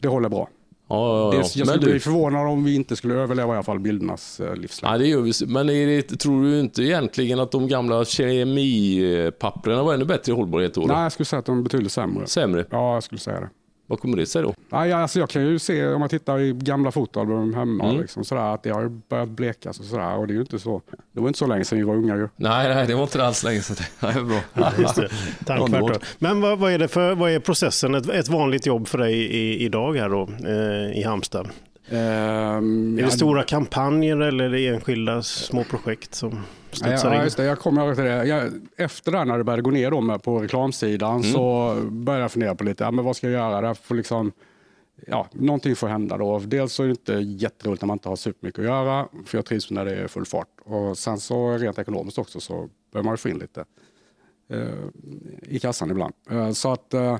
det håller bra. Ja, ja, Det, ja. jag skulle bli du, förvånad om vi inte skulle överleva i alla fall bildernas eh, livslängd. nej, det gör vi. Men det, tror du inte egentligen att de gamla kemipapperna var ännu bättre i hållbarhet då? Nej, jag skulle säga att de är betydligt sämre. Sämre? Ja, jag skulle säga det. Vad kommer det sig då? Nej, alltså jag kan ju se om jag tittar i gamla fotoalbum hemma Mm. liksom, sådär, att det har börjat blekas och sådär. Och det är ju inte så, det var inte så länge sedan vi var unga ju. Nej, nej, det var inte alls länge sedan. *laughs* Det är bra. Just det. Men vad, vad, är det för, vad är processen, ett, ett vanligt jobb för dig i, idag här då eh, i Halmstad? Ehm, Är ja, det stora kampanjer eller är det enskilda små projekt som studsar Ja, in? just det. Jag kommer till det. Jag, efter det när det började gå ner då på reklamsidan Mm. så började jag fundera på lite, ja, men vad ska jag göra? Det får liksom, ja, någonting får hända då. Dels så är det inte jätteroligt när man inte har supermycket att göra, för jag trivs när det är full fart. Och sen så rent ekonomiskt också så behöver man ju få in lite eh, i kassan ibland. Eh, så att eh,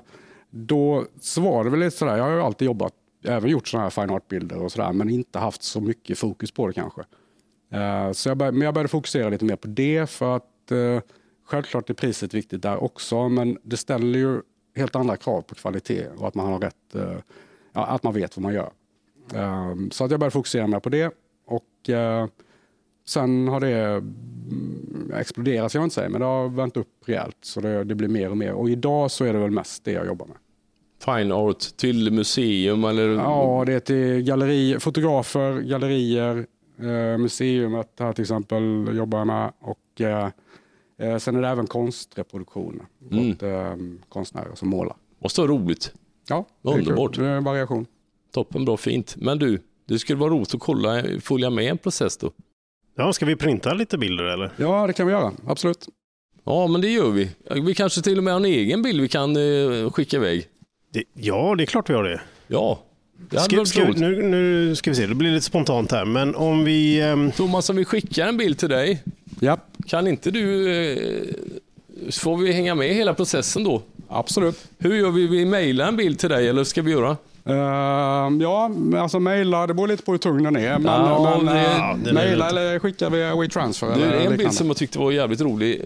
då så var det väl lite sådär, jag har ju alltid jobbat, även gjort sådana här fine art-bilder och sådär, men inte haft så mycket fokus på det kanske. Eh, Så jag började, men jag började fokusera lite mer på det för att eh, självklart är priset viktigt där också men det ställer ju helt andra krav på kvalitet och att man har rätt, eh, ja, att man vet vad man gör. Eh, Så att jag började fokusera mer på det och sen har det mm, exploderat, jag inte säga, men det har vänt upp rejält så det, det blir mer och mer och idag så är det väl mest det jag jobbar med. Fine art till museum eller? Ja, det är till galleri, fotografer, gallerier, eh, museumet här till exempel jobbar med och eh, eh, sen är det även konstreproduktioner Mm. åt eh, konstnärer som målar. Måste vara roligt. Ja, det är. Underbart. Det är en variation. Toppen, bra, fint. Men du, det skulle vara roligt att kolla, följa med en process då. Ja, ska vi printa lite bilder eller? Ja, det kan vi göra. Absolut. Ja, men det gör vi. Vi kanske till och med har en egen bild vi kan eh, skicka iväg. Det, ja, det är klart vi har det. Ja, Ska, ska, nu, nu ska vi se, det blir lite spontant här, men om vi... ehm, Thomas, om vi skickar en bild till dig, Ja, kan inte du... Eh, får vi hänga med i hela processen då? absolut. Hur gör vi? Vi mailar en bild till dig eller ska vi göra? Eh, ja, alltså mejla, det beror lite på hur tung den är. Men, Ja, men det- är mejla eller skicka via WeTransfer. Du, eller en liknande. bild som jag tyckte var jävligt rolig,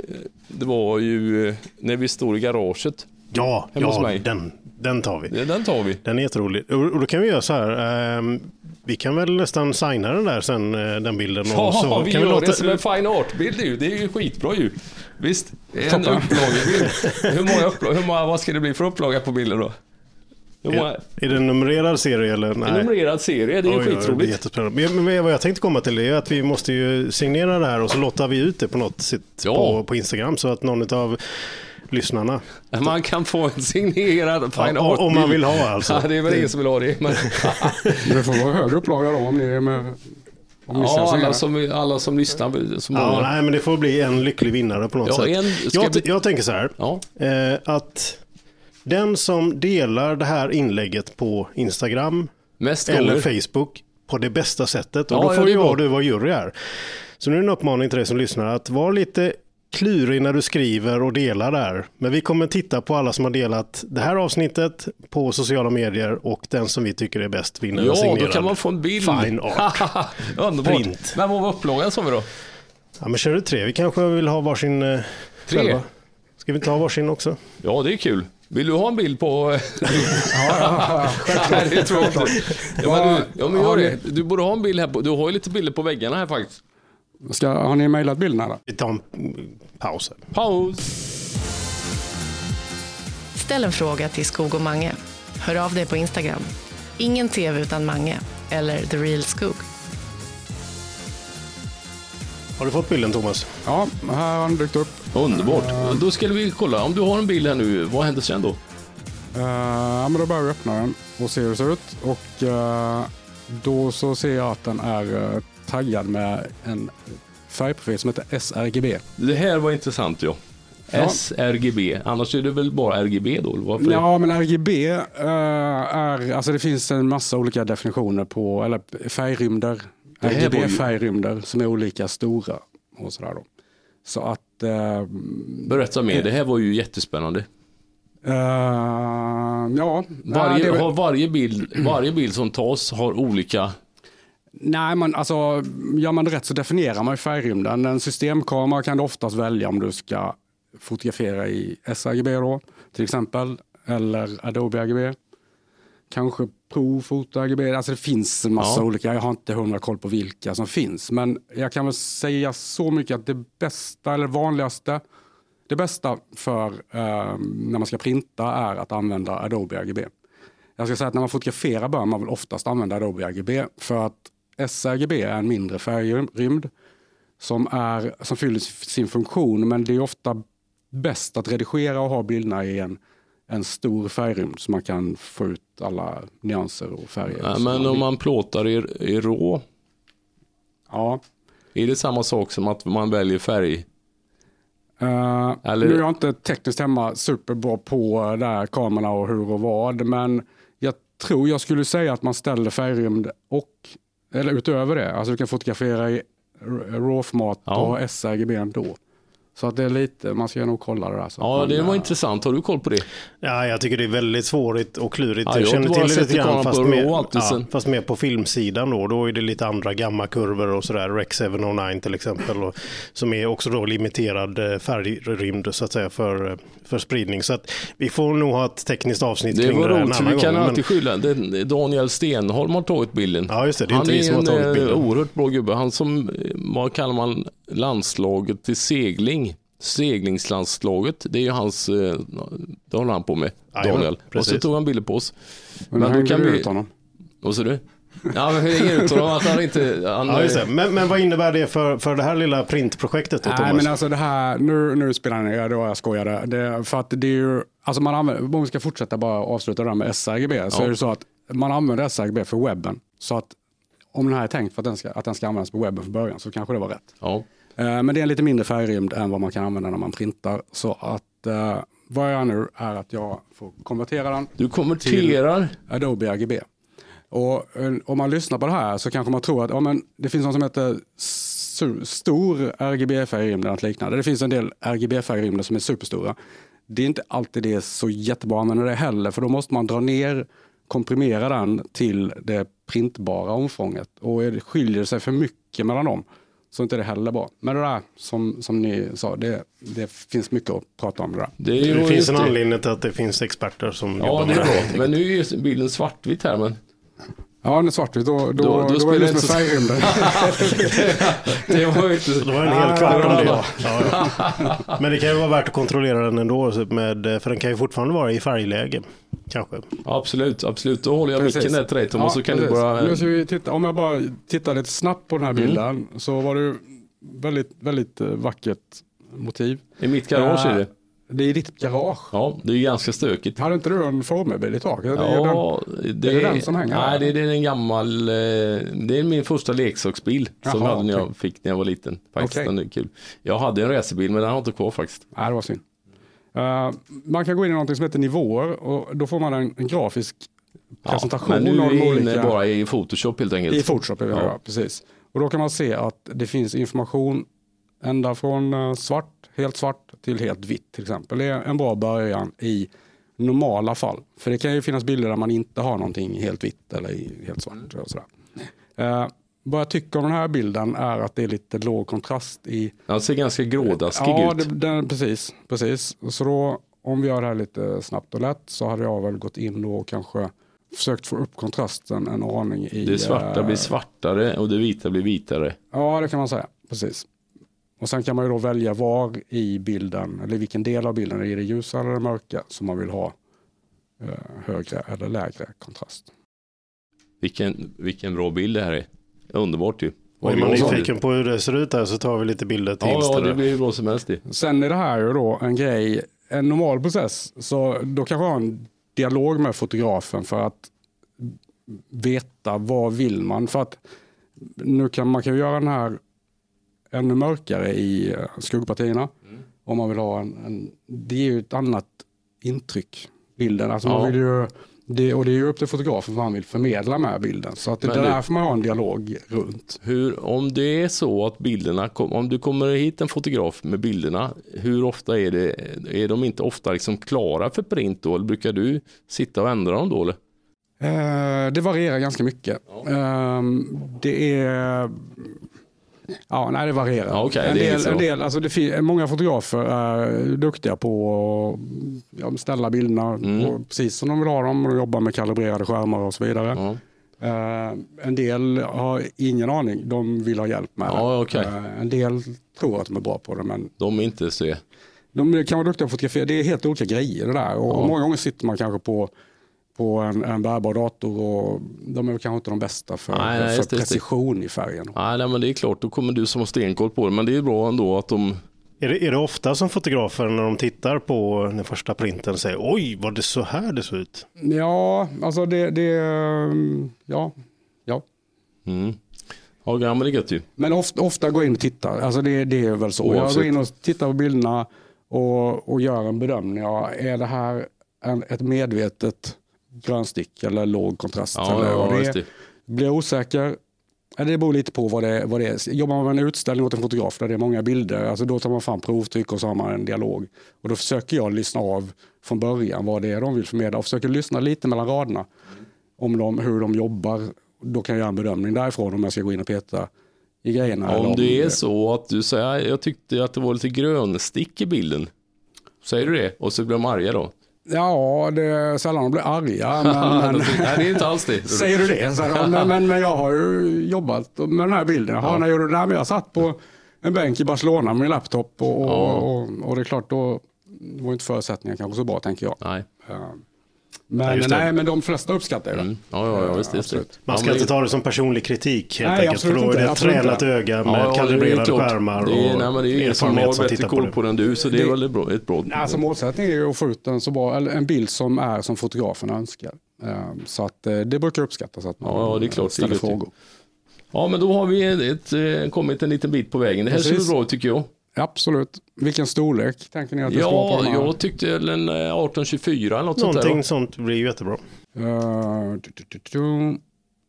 det var ju eh, när vi står i garaget. Ja, ja den, den tar vi. Det- Den tar vi. Den är jätterolig. Och, och då kan vi göra så här. ehm, vi kan väl nästan signa den där sen, eh, den bilden. och Ja, så vi kan gör låta, det som en fine art-bild ju. Det är ju skitbra ju. Visst, en Toppen. upplagebild. *laughs* Hur många upplag, hur många, vad ska det bli för upplaga på bilden då? Är, är det en numrerad serie eller? en numrerad serie, det är Oj, Det är skitroligt. jättespännande. Men, men vad jag tänkte komma till är att vi måste ju signera det här och så låter vi ut det på något sätt Ja. på, på Instagram så att någon av lyssnarna, Man kan få en signerad fine ja, art om man vill ha alltså. Ja, det är väl ingen som vill ha det. Men, *laughs* Det får vara högre upplaga då om ni är med. Ja, alla, som, alla som lyssnar. Som Ja, många. nej, men det får bli en lycklig vinnare på något Ja, sätt. en- jag, vi- jag tänker så här, Ja. eh, att den som delar det här inlägget på Instagram Mest eller. Facebook på det bästa sättet. Och Ja, då ja, får det är ju och du vara jury här. Så nu är det en uppmaning till dig som lyssnar att vara lite klurig när du skriver och delar där. Men vi kommer titta på alla som har delat det här avsnittet på sociala medier och den som vi tycker är bäst vinner Ja, då kan man få en bild. Fine *laughs* art. Underbart. Print. Vad var upplagan sa vi då? Ja, men kör du tre? Vi kanske vill ha varsin eh, Tre? själva. Ska vi inte ha varsin också? Ja, det är kul. Vill du ha en bild på... Nej, *laughs* det tror jag inte. Ja, men du, ja, men gör det. Du borde ha en bild här. På, du har ju lite bilder på väggarna här faktiskt. Ska, har ni mejlat bilderna? Då? Vi tar en paus. Paus. Ställ en fråga till Skog och Mange. Hör av dig på Instagram. Ingen TV utan Mange. Eller The Real Skog. Har du fått bilden Thomas? Ja, här har den dykt upp. Underbart. Då ska vi kolla. Om du har en bild här nu, vad händer sen då? Uh, ja, men då börjar vi öppna den och se hur det ser ut. Och eh, då så ser jag att den är uh, taggad med en färgprofil som heter sRGB. Det här var intressant ja. Ja. sRGB. Annars är det väl bara RGB då? Varför? Ja, men RGB eh, är, alltså det finns en massa olika definitioner på, eller färgrymder. Det RGB-färgrymder som är olika stora och sådär då. Så att, eh, Berätta mer. Det här var ju jättespännande. eh, ja. nej, Varje, det är väl- har varje, bild, varje bild som tas har olika... Nej, men alltså, gör man det rätt så definierar man färgrymden. En systemkamera kan du oftast välja om du ska fotografera i sRGB då, till exempel, eller Adobe RGB. Kanske Pro, Foto RGB. Alltså det finns en massa Ja. olika. Jag har inte hundra koll på vilka som finns. Men jag kan väl säga så mycket att det bästa eller vanligaste det bästa för eh, när man ska printa är att använda Adobe RGB. Jag ska säga att när man fotograferar bör man väl oftast använda Adobe RGB för att sRGB är en mindre färgrymd som, är, som fyller sin funktion men det är ofta bäst att redigera och ha bilderna i en, en stor färgrymd så man kan få ut alla nyanser och färger. Ja, som men om man plåtar i, i rå, Ja. är det samma sak som att man väljer färg? Eh, Eller- Nu är jag inte tekniskt hemma superbra på där kamerorna och hur och vad, men jag tror jag skulle säga att man ställer färgrymd och, eller utöver det, alltså du kan fotografera i RAW-format Ja. och sRGB ändå. Så att det är lite, man ska nog kolla det där. Så Ja, det var eh, intressant. Har du koll på det? Ja, jag tycker det är väldigt svårigt och klurigt. Ja, jag har känner till det lite grann, fast mer, ja, fast mer på filmsidan då. Då är det lite andra gammakurvor och sådär. Rec 709 till exempel. Och, som är också då limiterad eh, färgrymd så att säga för, eh, för spridning. Så att vi får nog ha ett tekniskt avsnitt Det kring var det en annan vi kan gång. men- alltid skylla. Det är Daniel Stenholm har tagit bilden. Ja, just det. Det är han inte vi som har tagit är en bilden. eh, oerhört bra gubbe. Han som, vad kallar man landslaget till segling? Seglingslandslaget, det är ju hans, eh, det håller han på med, Daniel. Och så tog han bilder på oss. Men, Men då kan vi ut honom. Vad sa du? Ja, men det ut honom att han inte... Han, Ja, just det. Men, men vad innebär det för, för det här lilla printprojektet då, Nej, Thomas? men alltså det här, nu, nu spelar han ner, jag skojade. Det, för att det är ju, alltså man använder, om vi ska fortsätta bara avsluta det där med sRGB, så Ja. är det så att man använder sRGB för webben. Så att om den här är tänkt för att den ska, att den ska användas på webben från början så kanske det var rätt. ja. Eh, Men det är en lite mindre färgrymd än vad man kan använda när man printar. Så att eh, vad jag gör nu är att jag får konvertera den Du konverterar. Adobe RGB. Och eh, om man lyssnar på det här så kanske man tror att ja, men det finns något som heter stor RGB-färgrymd eller något liknande. Det finns en del RGB-färgrymder som är superstora. Det är inte alltid det är så jättebra att använda det heller för då måste man dra ner, komprimera den till det printbara omfånget. Och är det skiljer sig för mycket mellan dem så inte det heller bra. Men det där som, som ni sa, det, det finns mycket att prata om det där. Det, det finns en anledning till att det finns experter som Ja, jobbar det är med bra. Men nu är ju bilden svartvit här, men Ja, den är svartvit. Då, då, Då- då, då spelar det det inte så- färgrymden. det var ju inte... Det var en hel kvart om det det. Ja, ja. Men det kan ju vara värt att kontrollera den ändå, med, för den kan ju fortfarande vara i färgläge. Kanske. Absolut, absolut. Då håller jag Precis. micken där till dig Thomas, så kan du bara... Nu ska vi titta, om jag bara tittar lite snabbt på den Mm. här bilden så var det väldigt, väldigt eh, vackert motiv. I mitt garage är det. Eh, Det är i ditt garage. Ja, det är ganska stökigt. Hade inte du en formelbil i taket? Ju den- Ja, det är det den som hänger Nej, det är det är en gammal... eh, Det är min första leksaksbil som Jaha, jag hade när jag okej. fick när jag var liten. Faktiskt, Okej. den är kul. Jag hade en racerbil, men den har jag inte kvar faktiskt. Nej, det var synd. Eh, man kan gå in i något som heter nivåer och då får man en, en grafisk presentation men nu är vi olika... bara i Photoshop helt enkelt. I Photoshop, är vi Ja. ja. precis. Och då kan man se att det finns information ända från eh, svart, helt svart till helt vitt till exempel. Det är en bra början i normala fall. För det kan ju finnas bilder där man inte har någonting helt vitt eller helt svart. Och sådär. Vad jag tycker om den här bilden är att det är lite låg kontrast i... Den ser ganska grådaskig Ja, ut. den, precis, precis. Så då, om vi gör det här lite snabbt och lätt så hade jag väl gått in och kanske försökt få upp kontrasten en aning i... Det svarta eh, blir svartare och det vita blir vitare. Ja, det kan man säga. Precis. Och sen kan man ju då välja var i bilden, eller vilken del av bilden, är det ljusa eller det mörka, som man vill ha eh, högre eller lägre kontrast. Vilken, vilken bra bild det här är. Underbart ju. Och är man nyfiken på hur det ser ut här så tar vi lite bilder till Ja, ja, Insta det blir hur bra som helst det. Sen är det här ju då en grej, en normal process, så då kanske ha en dialog med fotografen för att veta vad vill man. För att nu kan man kan ju göra den här ännu mörkare i eh, skuggpartierna. Om man vill ha en, en, det är ju ett annat intryck, bilden. Alltså Ja. man vill ju, det, och det är ju upp till fotografen vad han vill förmedla med bilden. Så att det, Men det du- där får man ha en dialog runt. Hur, om det är så att bilderna, kom, om du kommer hit en fotograf med bilderna, hur ofta är det, är de inte ofta liksom klara för print då? Eller brukar du sitta och ändra dem då? Eller? Eh, det varierar ganska mycket. Eh, det är... Ja, nej det varierar. Ja, okej, en, det del, en del, alltså det många fotografer är duktiga på att ja, ställa bilderna Mm. på, precis som de vill ha dem och jobba med kalibrerade skärmar och så vidare. Ja. Eh, en del har ingen aning, de vill ha hjälp med Ja, det. okej. Eh, en del tror att de är bra på det men De är inte så... de kan vara duktiga på att fotografera. Det är helt olika grejer det där. Och Ja. många gånger sitter man kanske på, på en, en bärbar dator och de är kanske inte de bästa för, Nej, nej, för just det, just det. precision i färgen. Nej, nej, men det är klart, då kommer du som har stenkoll på det. Men det är bra ändå att de... Är det, är det ofta som fotografer när de tittar på den första printen säger oj, var det så här det såg ut? Ja, alltså det, det ja, ja. Mm. Ja, men det är gött ju. Men ofta, ofta går jag in och tittar. Alltså det, det är väl så. Jag Oavsett. går in och tittar på bilderna och, och gör en bedömning. Ja, är det här en, ett medvetet grönstick eller låg kontrast? Ja, eller ja, det är? Blir jag osäker? Det beror lite på vad det, vad det är. Jobbar man med en utställning åt en fotograf där det är många bilder, alltså då tar man fram provtryck och så har man en dialog. Och då försöker jag lyssna av från början vad det är de vill förmedla och försöker lyssna lite mellan raderna om de, hur de jobbar. Då kan jag göra en bedömning därifrån om jag ska gå in och peta i grejerna. Om det är så att du säger, jag tyckte att det var lite grönstick i bilden. Säger du det? Och så blir de arga då? Ja, det är sällan de blir arga. *laughs* Men, men, Nej, det är inte alls det. säger du det? *laughs* Så, men, men, men jag har ju jobbat med den här bilden. Jaha, när gjorde? Nej, men Jag satt på en bänk i Barcelona med min laptop och, och, Ja. och, och det är klart då var inte förutsättningarna kanske så bra tänker jag. Nej. Men, det. nej, men de flesta uppskattar det. Mm. Ja, ja, ja, visst, visst. Man Ja, ska inte det- ta det som personlig kritik helt Nej, enkelt. absolut För då är inte, det ett tränat inte. öga med Ja, ja, det är kalibrerade skärmar Det är, och nej, men det är ingen som har bättre tittar på koll det. på det än du, så det är Det- väl ett bra. Ett bra. Alltså målsättningen är att få ut en, så bra, eller en bild som är som fotografen önskar. Ehm, Så att eh, det brukar uppskattas att man Ja, ja, det är klart, det är ställer ju. frågor. Ja, men då har vi ett, ett, kommit en liten bit på vägen. Det här ser Precis. bra ut tycker jag. Absolut. Vilken storlek tänker ni att det ska vara Ja, på de här? jag tyckte en eh, 1824 eller något sånt där. Någonting sånt blir ju jättebra. Uh, du, du.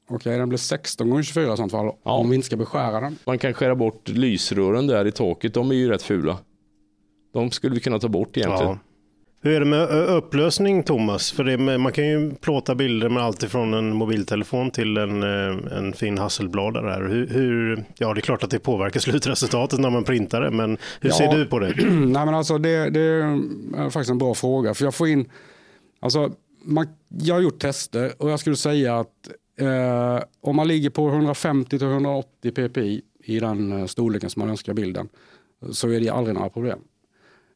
Okej, den blir 16 gånger 24 i sånt fall. Ja. Om vi inte ska beskära den. Man kan skära bort lysrören där i taket. De är ju rätt fula. De skulle vi kunna ta bort egentligen. Ja. Hur är det med upplösning Thomas? För det, man kan ju plåta bilder med allt ifrån en mobiltelefon till en, eh, en fin Hasselblad. Där. Hur, hur, ja, det är klart att det påverkar *laughs* slutresultatet när man printar det, men hur Ja. ser du på det? *clears throat* Nej, men alltså det, det är faktiskt en bra fråga. För jag får in, alltså, man, jag har gjort tester och jag skulle säga att eh, om man ligger på 150-180 ppi i den eh, storleken som man önskar bilden så är det aldrig några problem.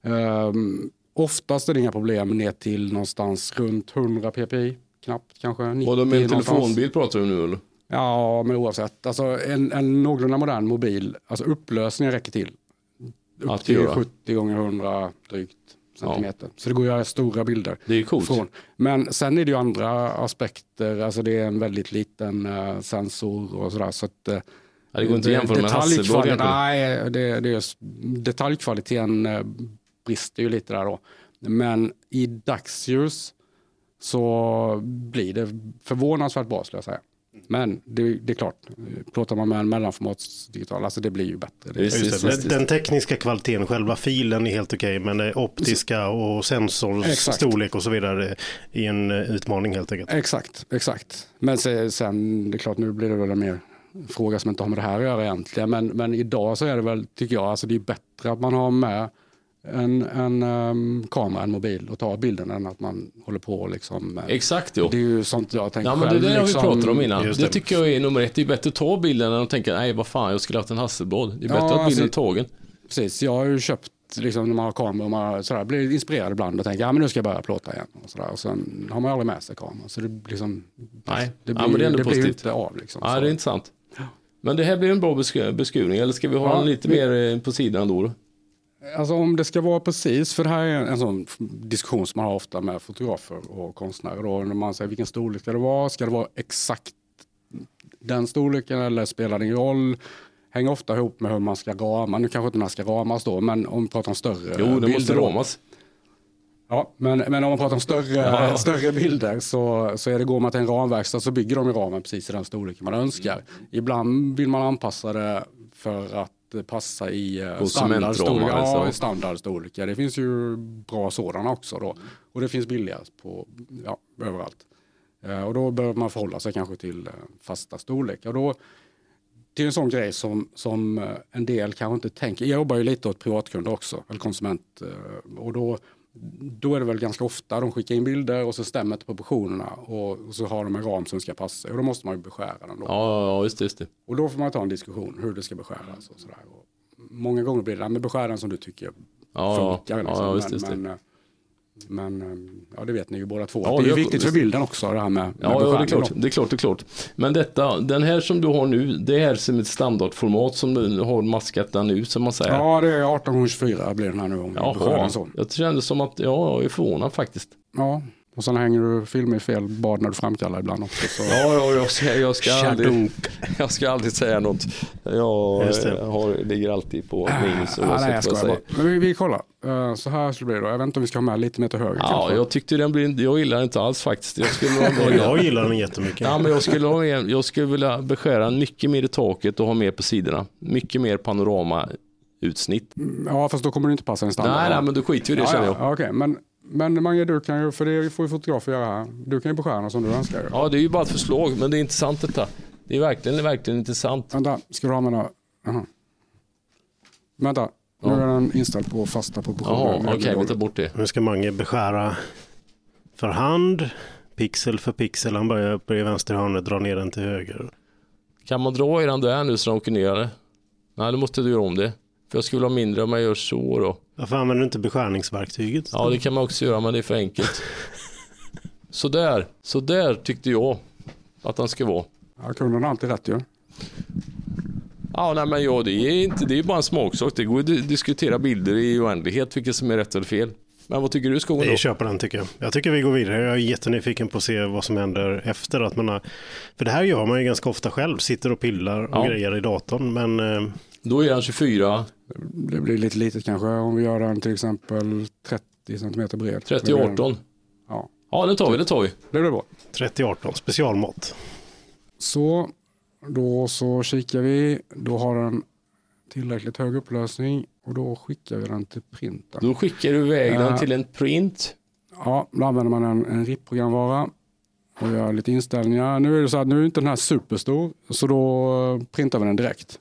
Um, oftast är det inga problem ner till någonstans runt 100 ppi, knappt kanske 90 Och då med en telefonbild pratar du nu eller? Ja, men oavsett. Alltså, en, en någorlunda modern mobil, alltså upplösningen räcker till. Upp Att till göra. 70 gånger 100 drygt centimeter. Så det går att göra stora bilder. Det är coolt. Från. Men sen är det ju andra aspekter. Alltså det är en väldigt liten eh, sensor och sådär. Så att, eh, Ja, det går inte att jämföra med Hasselblad egentligen. Nej, det, det är, just- detaljkvaliteten eh, brister ju lite där då. Men i dagsljus så blir det förvånansvärt bra skulle jag säga. Men det, det är klart, plåtar man med en mellanformatsdigital, alltså det blir ju bättre. Det, Just det. visst, Den tekniska kvaliteten, själva filen är helt okej, men det optiska och sensors storlek och så vidare är en eh, utmaning helt enkelt. Exakt, exakt. Men se- sen, det är klart nu blir det väl en mer fråga som inte har med det här att göra egentligen. Men, men idag så är det väl, tycker jag, alltså det är bättre att man har med en, en ehm, kamera, en mobil och tar bilden än att man håller på och liksom. eh, Exakt jo. Det är ju sånt jag tänker Ja men det själv. där har vi liksom. pratat om innan. Det. det. tycker jag är nummer ett. Det är bättre att ta bilden än att tänka nej vad fan jag skulle haft en Hasselblad. Det är bättre Ja, att bilden alltså- är tagen. Precis, jag har ju köpt liksom, när man har kamera och man sådär, blir inspirerad ibland och tänker ja men nu ska jag börja plåta igen. Och, sådär. och sen har man aldrig med sig kameran. Så det blir liksom, Nej. det Ja, blir, men det är ändå det blir positivt. inte av. Liksom, Ja så. det är intressant. Men det här blir en bra besk- beskrivning. Eller ska vi ha Ja, en lite vi- mer eh, på sidan då? Alltså om det ska vara precis, för det här är en sån diskussion som man har ofta med fotografer och konstnärer. Då, när man säger vilken storlek ska det vara? Ska det vara exakt den storleken eller spelar det ingen roll? Hänger ofta ihop med hur man ska rama. Nu kanske inte man ska ramas då, men om vi pratar om större Jo, måste bilder då. ramas. Ja, men, men om man pratar om större, Ja. större bilder så, så är det, går man till en ramverkstad så bygger de i ramen precis i den storleken man önskar. Ibland vill man anpassa det för att passa i eh, Konsumentramar, standardstorlek. Ja, standardstorlekar. Det finns ju bra sådana också då. Och det finns billiga på, ja, överallt. Eh, och då behöver man förhålla sig kanske till eh, fasta storlekar. Och då, det är en sån grej som, som en del kanske inte tänker. Jag jobbar ju lite åt privatkunder också, eller konsument. Och då, då är det väl ganska ofta de skickar in bilder och så stämmer inte proportionerna och, så har de en ram som ska passa. Och då måste man ju beskära den. Då. Ja, ja, just det. Just det. Och då får man ta en diskussion hur det ska beskäras och sådär. Och många gånger blir det, "Ja, men beskär den som du tycker Ja, funkar. liksom. ja, visst, men, just det. men, eh, men eh, ja, det vet ni ju båda två. Ja, det är viktigt för bilden också det här med, med Ja, ja det, är klart, det är klart, det är klart. Men detta, den här som du har nu, det är som ett standardformat som du har maskat den nu som man säger. Ja, det är 1824 blir den här nu om Jaha, jag kände som att, ja, jag är förvånad faktiskt. Ja, och sen hänger du filmer i fel bad när du framkallar ibland också. Så. Ja, ja jag, ska, jag, ska aldrig, *laughs* jag ska aldrig säga något. Jag har, ligger alltid på minus Ja, nej, jag skojar bara. Men vi, vi kollar. Eh, så här skulle det bli då. Jag vet inte om vi ska ha med lite mer till höger Ja, kanske. jag tyckte den blev, jag gillar den inte alls faktiskt. Jag skulle, ha *laughs* jag gillar den jättemycket. ja, men jag, skulle ha jag skulle vilja beskära mycket mer i taket och ha mer på sidorna. Mycket mer panoramautsnitt. Ja, fast då kommer det inte passa en standard. Nej, nej, men då skiter vi i det ja, känner ja, jag. ja, okej. Men, men Mange, du kan ju, för det får ju fotografer göra här. Du kan ju beskära som du önskar. Ja, det är ju bara ett förslag, men det är intressant detta. Det är verkligen, verkligen intressant. Vänta, ska du använda... Jaha. Vänta, nu Ja. är den inställd på fasta proportioner. Jaha, okej, vi golv. tar bort det. Nu ska Mange beskära för hand, pixel för pixel. Han börjar uppe i vänster hörnet, drar ner den till höger. Kan man dra i den där nu så den åker ner? Nej, då måste du göra om det. För jag skulle ha mindre om jag gör så då. Varför använder du inte beskärningsverktyget? Ja, det kan man också göra, men det är för enkelt. *laughs* Så där, så där tyckte jag att den ska vara. Ja, kunden har alltid rätt ju. Ja, nej, men ja, det är inte, det är bara en smaksak. Det går att di- diskutera bilder i oändlighet, vilket som är rätt eller fel. Men vad tycker du Skogen då? Vi köper den tycker jag. Jag tycker vi går vidare. Jag är jättenyfiken på att se vad som händer efter att man har... För det här gör man ju ganska ofta själv. Sitter och pillar och Ja. grejer i datorn. Men eh, Då är den 24, Det blir lite litet kanske om vi gör den till exempel 30 centimeter bred. 30, 18. Ja, Ja, det tar vi, det tar vi. det blir bra. 30-18, specialmått. Så, då så kikar vi. Då har den tillräckligt hög upplösning och då skickar vi den till printen. Då skickar du iväg den Ja. till en print. Ja, då använder man en, en RIP-programvara och gör lite inställningar. Nu är det så att nu är inte den här superstor så då printar vi den direkt.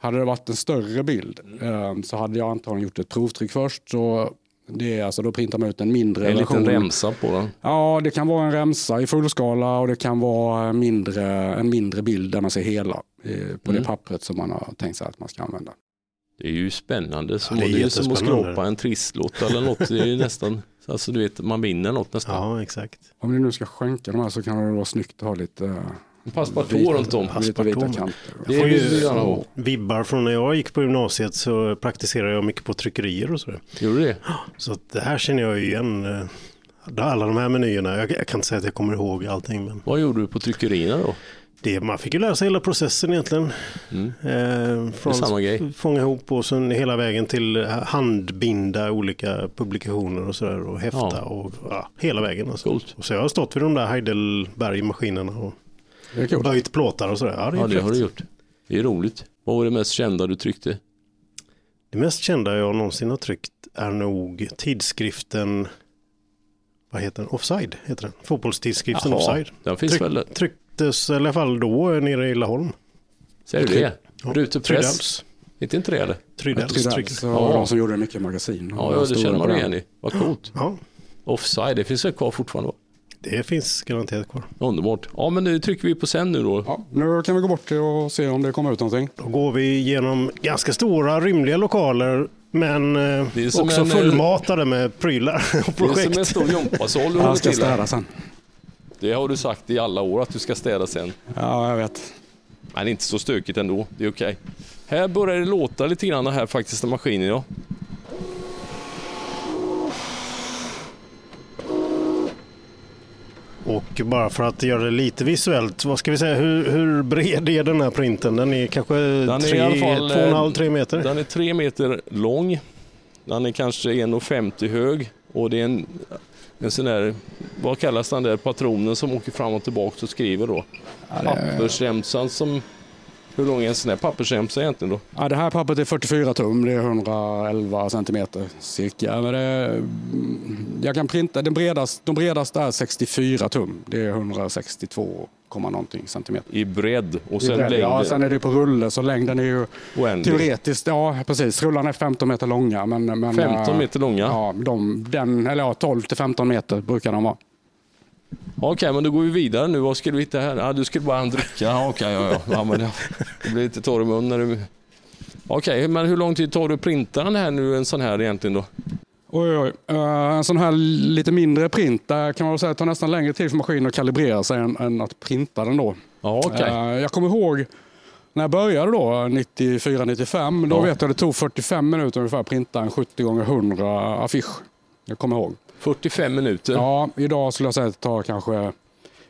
Hade det varit en större bild eh, så hade jag antagligen gjort ett provtryck först. Så det är alltså, då printar man ut en mindre En liten version. remsa på den. Ja, det kan vara en remsa i fullskala och det kan vara mindre, en mindre bild där man ser hela eh, på Mm. det pappret som man har tänkt sig att man ska använda. Det är ju spännande. Som, Ja, det är det är som att skrapa en trisslott eller något. Det är ju nästan, alltså du vet, man vinner något nästan. Ja, exakt. Om ni nu ska skänka de här så kan det vara snyggt att ha lite eh, Passepartout runt om. Passepartout. Det vill ju-. Vibbar från när jag gick på gymnasiet så praktiserade jag mycket på tryckerier och sådär. Gjorde det? Så att det här känner jag igen. eh, Alla de här menyerna. Jag, jag kan inte säga att jag kommer ihåg allting. Men Vad gjorde du på tryckerierna då? det, man fick ju lära sig hela processen egentligen. Mm. Eh, från samma grej. fånga ihop och sen hela vägen till handbinda olika publikationer och sådär och häfta Ja. och ja, hela vägen. Alltså. Coolt. Och så jag har stått vid de där Heidelberg-maskinerna och Kul. böjt plåtar och sådär. Ja, det, är Ja, det har du gjort. Det är roligt. Vad var det mest kända du tryckte? det mest kända jag någonsin har tryckt är nog tidskriften vad heter den? Offside heter den. Fotbollstidskriften Offside. den finns Tryck, väl? Trycktes i alla fall då nere i Laholm. Säger du det? Ja, Rutepress? Trydells. Inte inte det eller? Så Ja. de som gjorde mycket magasin. Ja, ja det känner man igen i. Vad coolt. Ja, Offside, det finns väl kvar fortfarande? Det finns garanterat kvar. Underbart. Ja, men nu trycker vi på sen nu då. Ja, nu kan vi gå bort och se om det kommer ut någonting. Då går vi genom ganska stora rymliga lokaler men eh, Det är som också en, eh, fullmatade med prylar *laughs* och Det är som projekt. en stor gympasal du Jag håller ska till städa sen. Det har du sagt i alla år att du ska städa sen. Ja, jag vet. Men inte så stökigt ändå. Det är okej. Här börjar det låta lite grann här faktiskt, maskinen ja. Och bara för att göra det lite visuellt, vad ska vi säga, hur, hur bred är den här printen? Den är kanske är tre, i alla fall, två och en eh, halv, tre meter? Den är tre meter lång. Den är kanske 1,50 hög. Och det är en, en sån där, vad kallas den där patronen som åker fram och tillbaka och skriver då? Pappersremsan som, hur lång är en sån här pappersremsa egentligen då? Ja, det här pappret är 44 tum, det är 111 centimeter cirka. Men det, jag kan printa, den bredaste, de bredaste är 64 tum. Det är 162, komma någonting centimeter. I bredd och I sen bredd, längd. Ja, sen är det på rulle, så längden är ju Oändlig. teoretiskt, ja precis. Rullarna är 15 meter långa. Men, men, 15 eh, meter långa? Ja, de, den, eller ja, 12 till 15 meter brukar de vara. Okej, men då går vi vidare nu. Vad ska du hitta här? Ja, du skulle bara ha en dricka. Ja, Okej, ja, ja. ja men det, det blir lite torr i mun när du... Okej, men hur lång tid tar det att printa den här nu, en sån här egentligen då? Oj, oj. Eh, en sån här lite mindre print, där kan man väl säga tar nästan längre tid för maskinen att kalibrera sig än, än att printa den då. Ja, okej. Eh, jag kommer ihåg när jag började då, 94-95, då Ja. vet jag det tog 45 minuter ungefär att printa en 70 x 100 affisch. Jag kommer ihåg. 45 minuter. Ja, idag skulle jag säga att det tar kanske,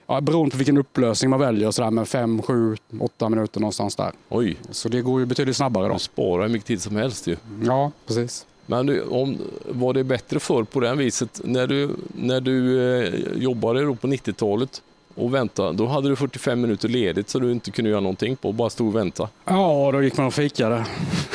ja, beroende på vilken upplösning man väljer, så där, men 5, 7, 8 minuter någonstans där. Oj, Så det går ju betydligt snabbare då. du sparar hur mycket tid som helst ju. Ja, precis. Men du, om, var det bättre förr på det viset? När du, när du eh, jobbade på 90-talet och väntade, då hade du 45 minuter ledigt så du inte kunde göra någonting på, bara stod och vänta. Ja, då gick man och fikade.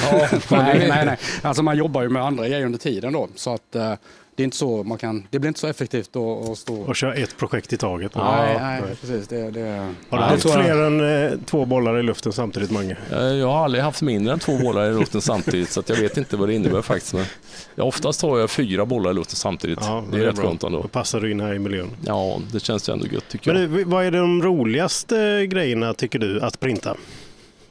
Ja, *laughs* nej, nej, nej. Alltså man jobbar ju med andra grejer under tiden då. Så att eh, det är inte så man kan, det blir inte så effektivt att, att stå... Och köra ett projekt i taget. nej, nej, precis. Det, det, Har du Ja, haft jag. fler än eh, två bollar i luften samtidigt, Mange? Eh, Jag har aldrig haft mindre än två bollar i luften *laughs* samtidigt så att jag vet inte vad det innebär faktiskt. Men ja, oftast har jag fyra bollar i luften samtidigt. det är, rätt bra. skönt ändå. Då passar du in här i miljön. Ja, det känns ju ändå gött tycker Men jag. vad är de roligaste grejerna tycker du att printa?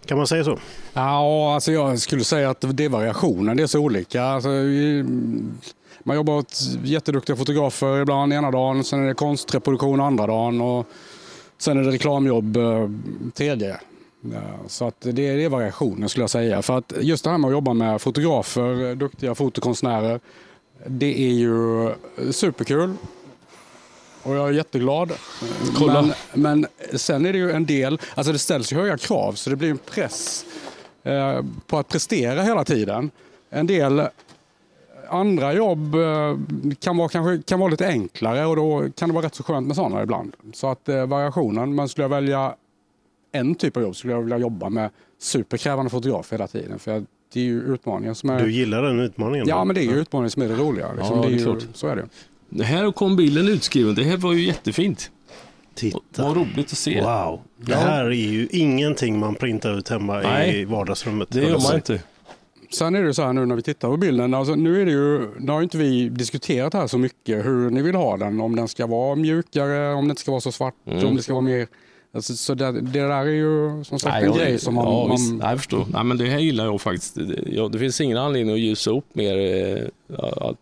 Kan man säga så? Ja, alltså jag skulle säga att det är variationen. Det är så olika. Alltså, man jobbar åt jätteduktiga fotografer ibland ena dagen, sen är det konstreproduktion andra dagen och sen är det reklamjobb eh, tredje. Så att det, är variationen skulle jag säga. För att just det här med att jobba med fotografer, duktiga fotokonstnärer, det är ju superkul. Och jag är jätteglad. Kolla. Men, men sen är det ju en del, alltså det ställs ju höga krav så det blir en press eh, på att prestera hela tiden. En del andra jobb eh, kan vara, kanske, kan vara lite enklare och då kan det vara rätt så skönt med sådana ibland. Så att eh, variationen, men skulle jag välja en typ av jobb skulle jag vilja jobba med superkrävande fotograf hela tiden. För det är ju utmaningen som är... Du gillar den utmaningen? Ja, då? men det är ju utmaningen som är det roliga. Liksom. Ja, det är ju, klart. så är det. Det här kom bilden utskriven. Det här var ju jättefint. Titta. Vad roligt att se. Wow. Det här är ju ingenting man printar ut hemma i Nej. vardagsrummet. Det gör man inte. Sen är det så här nu när vi tittar på bilden, alltså nu är det ju, nu har inte vi diskuterat här så mycket hur ni vill ha den. Om den ska vara mjukare, om den inte ska vara så svart, Mm. om det ska vara mer... Alltså, så det, det där är ju som sagt en jag- grej som man... ja, man visst. Nej, jag förstår. Nej, men det här gillar jag faktiskt. Det, ja, det finns ingen anledning att ljusa upp mer. eh, ja,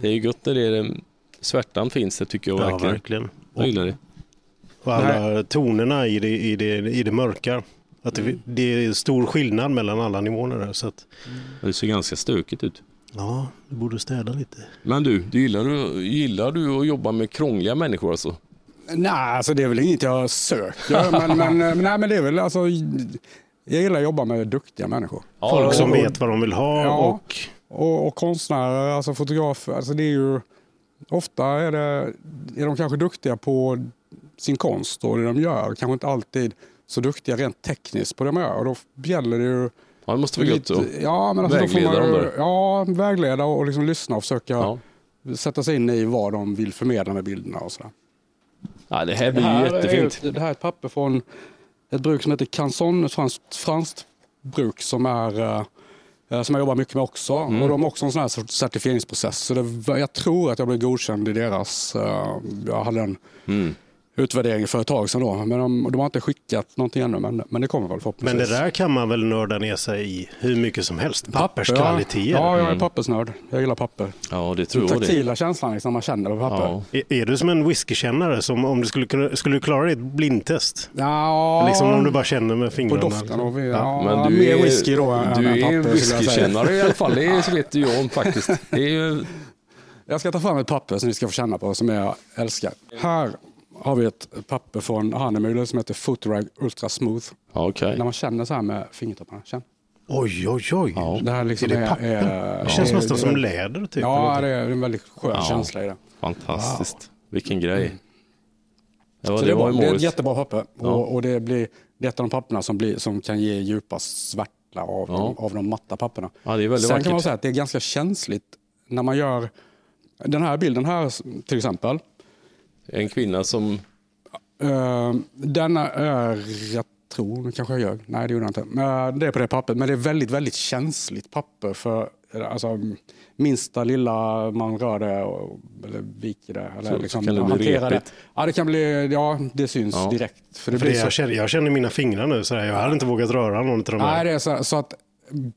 Det är ju gött när det är, svärtan finns det tycker jag Ja, verkligen. verkligen. Jag gillar det. Och alla tonerna i det, i det, i det mörka. Att det, det är stor skillnad mellan alla nivåerna där. Så att, Det ser ganska stökigt ut. ja, du borde städa lite. Men du, du gillar, du, gillar du att jobba med krångliga människor alltså? Nej, alltså det är väl inget jag söker. *laughs* men, men, men, nej, men det är väl alltså... Jag gillar att jobba med duktiga människor. Folk som och- vet vad de vill ha Ja. och Och, och konstnärer, alltså fotografer, alltså det är ju... Ofta är, det, är de kanske duktiga på sin konst och det de gör. Kanske inte alltid så duktiga rent tekniskt på det de gör. Och då gäller det ju... Ja, det måste vara gött. då. ja, men alltså då får Vägleda man, dem där. Ja, vägleda och liksom lyssna och försöka Ja. sätta sig in i vad de vill förmedla med bilderna och sådär. Ja, det här blir ju jättefint. Är, det här är ett papper från ett bruk som heter Canson, ett franskt, franskt bruk som, är, eh, som jag jobbar mycket med också. Mm. Och de har också en sån här certifieringsprocess. Så det, jag tror att jag blev godkänd i deras... eh, jag hade en Mm. Utvärdering för ett tag sedan då. Men de, de har inte skickat någonting ännu, men, men det kommer väl Men förhoppningsvis. det där kan man väl nörda ner sig i hur mycket som helst. Papperskvaliteter. Ja, jag är Mm. pappersnörd. Jag gillar papper. Ja, det Den tror jag det. taktila känslan liksom, man känner på papper. Ja. Är, är du som en whiskykännare som om du skulle, skulle du klara ditt blindtest? Ja, Liksom om du bara känner med på fingrarna. doften. Och, ja, Men du mer är, whisky då än du än är papper, en whiskykännare i alla fall. Det vet ju jag om faktiskt. Det är ju, Jag ska ta fram ett papper som ni ska få känna på, som jag älskar. Här har vi ett papper från Hanemüller som heter Footrag Ultra Smooth. ja, okej. När man känner så här med fingertopparna. Känn. Oj, oj, oj. Ja. Det här liksom Är det är, papper? är, Det känns är- nästan det- som läder typ. Ja, det är en väldigt skön Ja. känsla i det. Fantastiskt. Vilken grej. Ja, så det, det, var det är ett jättebra papper. Ja. Och, och det, blir, det är ett av de papperna som, blir, som kan ge djupa svärta av, Ja. de, av de matta papperna. Ja, det är väldigt Sen kan man vackert. säga att det är ganska känsligt när man gör Den här bilden här till exempel. En kvinna som... eh, den är, jag tror, nu kanske jag gör, nej det gjorde jag inte. Eh, det är på det pappret, men det är väldigt, väldigt känsligt papper för alltså, minsta lilla man rör det och, eller viker det. Eller Så- liksom, så kan det bli hanterar repigt. Ja, det kan bli, ja det syns Ja. direkt. För det För blir det, så jag, känner, jag känner mina fingrar nu, så här, jag hade inte vågat röra någon av de Nej, här. det är så, så att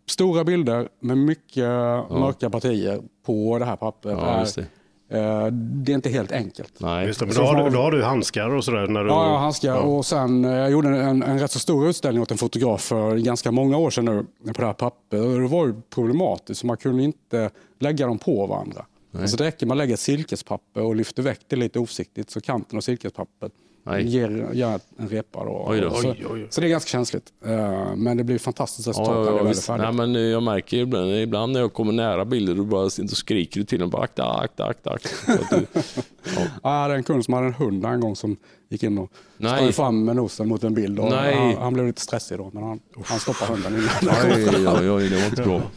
stora bilder med mycket mörka partier på det här pappret. Ja, är, det. eh, det är inte helt enkelt. Nej. Just det, men Så då, har du, då har du handskar och sådär. När du, Ja, jag handskar. Ja. Och sen, eh, jag gjorde en, en rätt så stor utställning åt en fotograf för ganska många år sedan nu på det här pappret. Och det var ju problematiskt, så man kunde inte lägga dem på varandra. Alltså det räcker med att lägga ett silkespapper och lyfter väck det lite oförsiktigt så kanten av silkespappret Nej. ger, ger en repa. Då. Oj då. Så, Oj, oj, oj. så det är ganska känsligt. Eh, Men det blir fantastiskt resultat Ja, när det ja, väl är färdigt. Nej, men eh, jag märker ibland, ibland när jag kommer nära bilder då, bara, då skriker du till dem bara akta, akta, akta. akta. Du, Ja, jag hade en kund som hade en hund en gång som gick in och Nej. sprang fram med nosen mot en bild. Och Nej. han, han blev lite stressig då, men han, han stoppade hunden innan. *laughs* oj, oj, oj, det var inte bra. *laughs*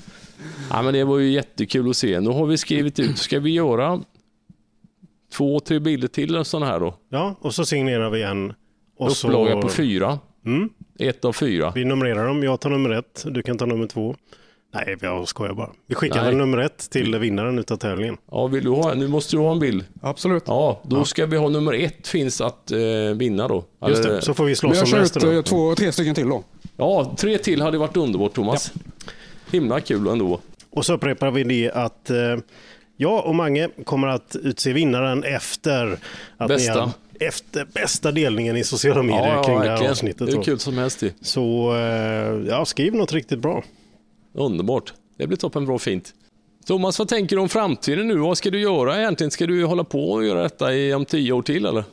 Ja, men det var ju jättekul att se. Nu har vi skrivit ut, ska vi göra två, tre bilder till sådana här då? Ja, och så signerar vi en. Och Upplaga så, på fyra. Mm, Ett av fyra. vi numrerar dem. Jag tar nummer ett, du kan ta nummer två. Nej, jag skojar bara. Vi skickar Nej. väl nummer ett till vinnaren utav tävlingen. Ja, vill du ha, nu måste du ha en bild. Absolut. Ja, då ska vi ha nummer ett finns att eh, vinna då. Just det, så får vi Men slåss jag om kör ut resten. eh, då. två, tre stycken till då. Ja, tre till hade varit underbart Thomas. Himla kul ändå. Och så upprepar vi det att eh, jag och Mange kommer att utse vinnaren efter att Bästa. Ni har, efter bästa delningen i sociala medier Ja, ja, kring det här verkligen. avsnittet. Det är då. kul som helst. Så eh, ja, skriv något riktigt bra. Underbart. Det blir toppen bra fint. Thomas, vad tänker du om framtiden nu? Vad ska du göra egentligen? Ska du hålla på och göra detta i om tio år till eller?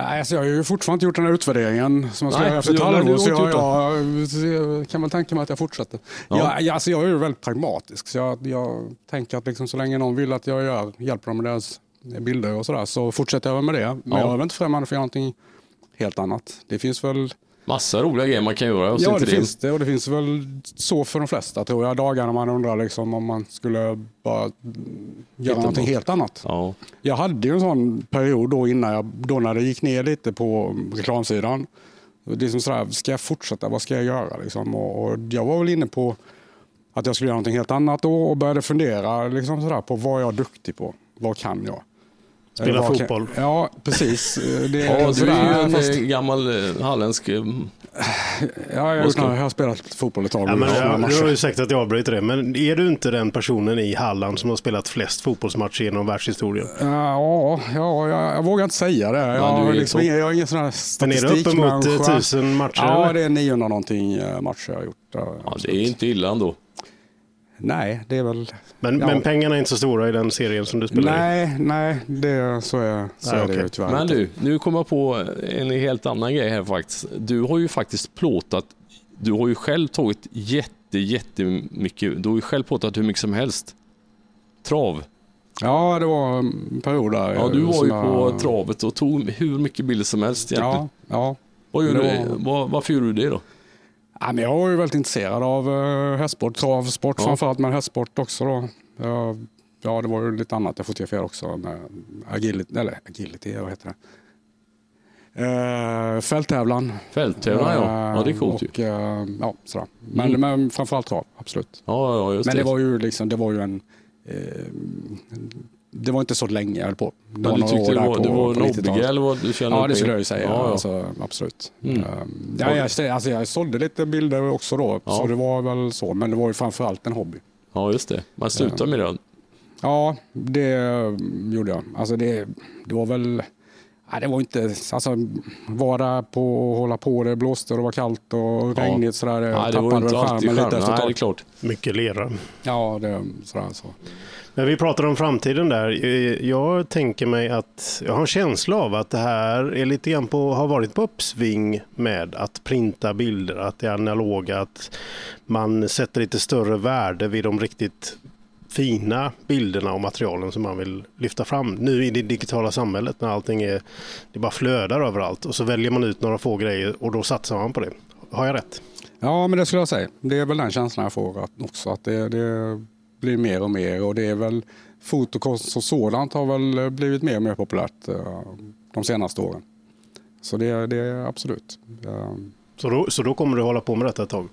Alltså jag har ju fortfarande inte gjort den här utvärderingen som jag ska Nej, göra efter ett halvår. Så jag, jag, kan väl tänka mig att jag fortsätter. Ja. Ja. Jag, alltså jag är ju väldigt pragmatisk. Så jag, jag tänker att liksom så länge någon vill att jag gör, hjälper dem med deras bilder och sådär så fortsätter jag med det. Men Ja. jag är väl inte främmande för någonting helt annat. Det finns väl Massa roliga grejer man kan göra. Och så Ja, inte det finns det. Och det finns väl så för de flesta tror jag. Dagar när man undrar liksom om man skulle bara göra någonting helt annat. Ja. Jag hade ju en sån period då innan jag, då när det gick ner lite på reklamsidan. Det är som sådär, ska jag fortsätta? Vad ska jag göra? Liksom? Och, och jag var väl inne på att jag skulle göra någonting helt annat då och började fundera liksom sådär, på vad jag är duktig på. Vad kan jag? Spela fotboll. Ja, precis. Det Ja, du är ju en fast- eh, gammal eh, halländsk... eh, Ja, jag, jag har spelat fotboll ett tag. Ja, men, och ja, några du matcher. har ju sagt att jag avbryter det, men är du inte den personen i Halland som har spelat flest fotbollsmatcher genom världshistorien? Ja, ja jag, jag vågar inte säga det. Jag, du har är liksom jag har ingen sån här Men är det uppemot eh, tusen matcher? Ja, eller? det är 900 någonting eh, matcher jag har gjort. Ja, det är inte illa ändå. Nej, det är väl... men, ja. men pengarna är inte så stora i den serien som du spelar i? Nej, nej, det, så är, så Nej, är det okej. ju tyvärr. Men du, nu kommer jag på en helt annan grej här faktiskt. Du har ju faktiskt plåtat, du har ju själv tagit jätte, jättemycket, du har ju själv plåtat hur mycket som helst. Trav. Ja, det var en period där. Ja, du var ju på jag- travet och tog hur mycket bilder som helst egentligen. Ja, ja. Vad det du? var- varför gjorde du det då? Ja, men jag ju väldigt intresserad av uh, hästsport, travsport Ja. framförallt, men hästsport också. Då. Jag, ja, det var ju lite annat jag fotograferade också. Med agility, eller agility, vad heter det? Uh, fälttävlan. Fälttävlan ja. Ja, det är coolt ju. och, eh, ja, sådär. Men, Mm. men framförallt trav, absolut. Ja, ja just Men det var ju liksom, det var ju en... Eh, det var inte så länge jag höll på. Det Men du några tyckte det var, på- det var på en 90-talet. hobbygrej eller vad du kände Ja, det skulle jag ju säga. Ja, ja. Alltså, absolut. Mm. Ehm, ja, jag, alltså, jag sålde lite bilder också då, Ja. så det var väl så. Men det var ju framförallt en hobby. ja, just det. Man slutar med det. Ja, det mm, gjorde jag. Alltså det, det var väl... Nej, det var inte... Alltså, vara på och hålla på. Det blåste och det var kallt och Ja. regnigt. Sådär, Nej, det var inte alltid skärmen lite efter Nej, det är klart. Mycket lera. Ja, det, sådär, så. När vi pratar om framtiden där. Eh, jag tänker mig att jag har en känsla av att det här är lite grann på, har varit på uppsving med att printa bilder, att det är analoga, att man sätter lite större värde vid de riktigt fina bilderna och materialen som man vill lyfta fram. Nu i det digitala samhället när allting är, det bara flödar överallt och så väljer man ut några få grejer och då satsar man på det. Har jag rätt? Ja, men det skulle jag säga. Det är väl den känslan jag får att, också. Att det, det blir mer och mer och det är väl fotokonst som sådant har väl blivit mer och mer populärt eh, de senaste åren. Så det, det är absolut. Eh, Så då, så då kommer du hålla på med detta ett tag?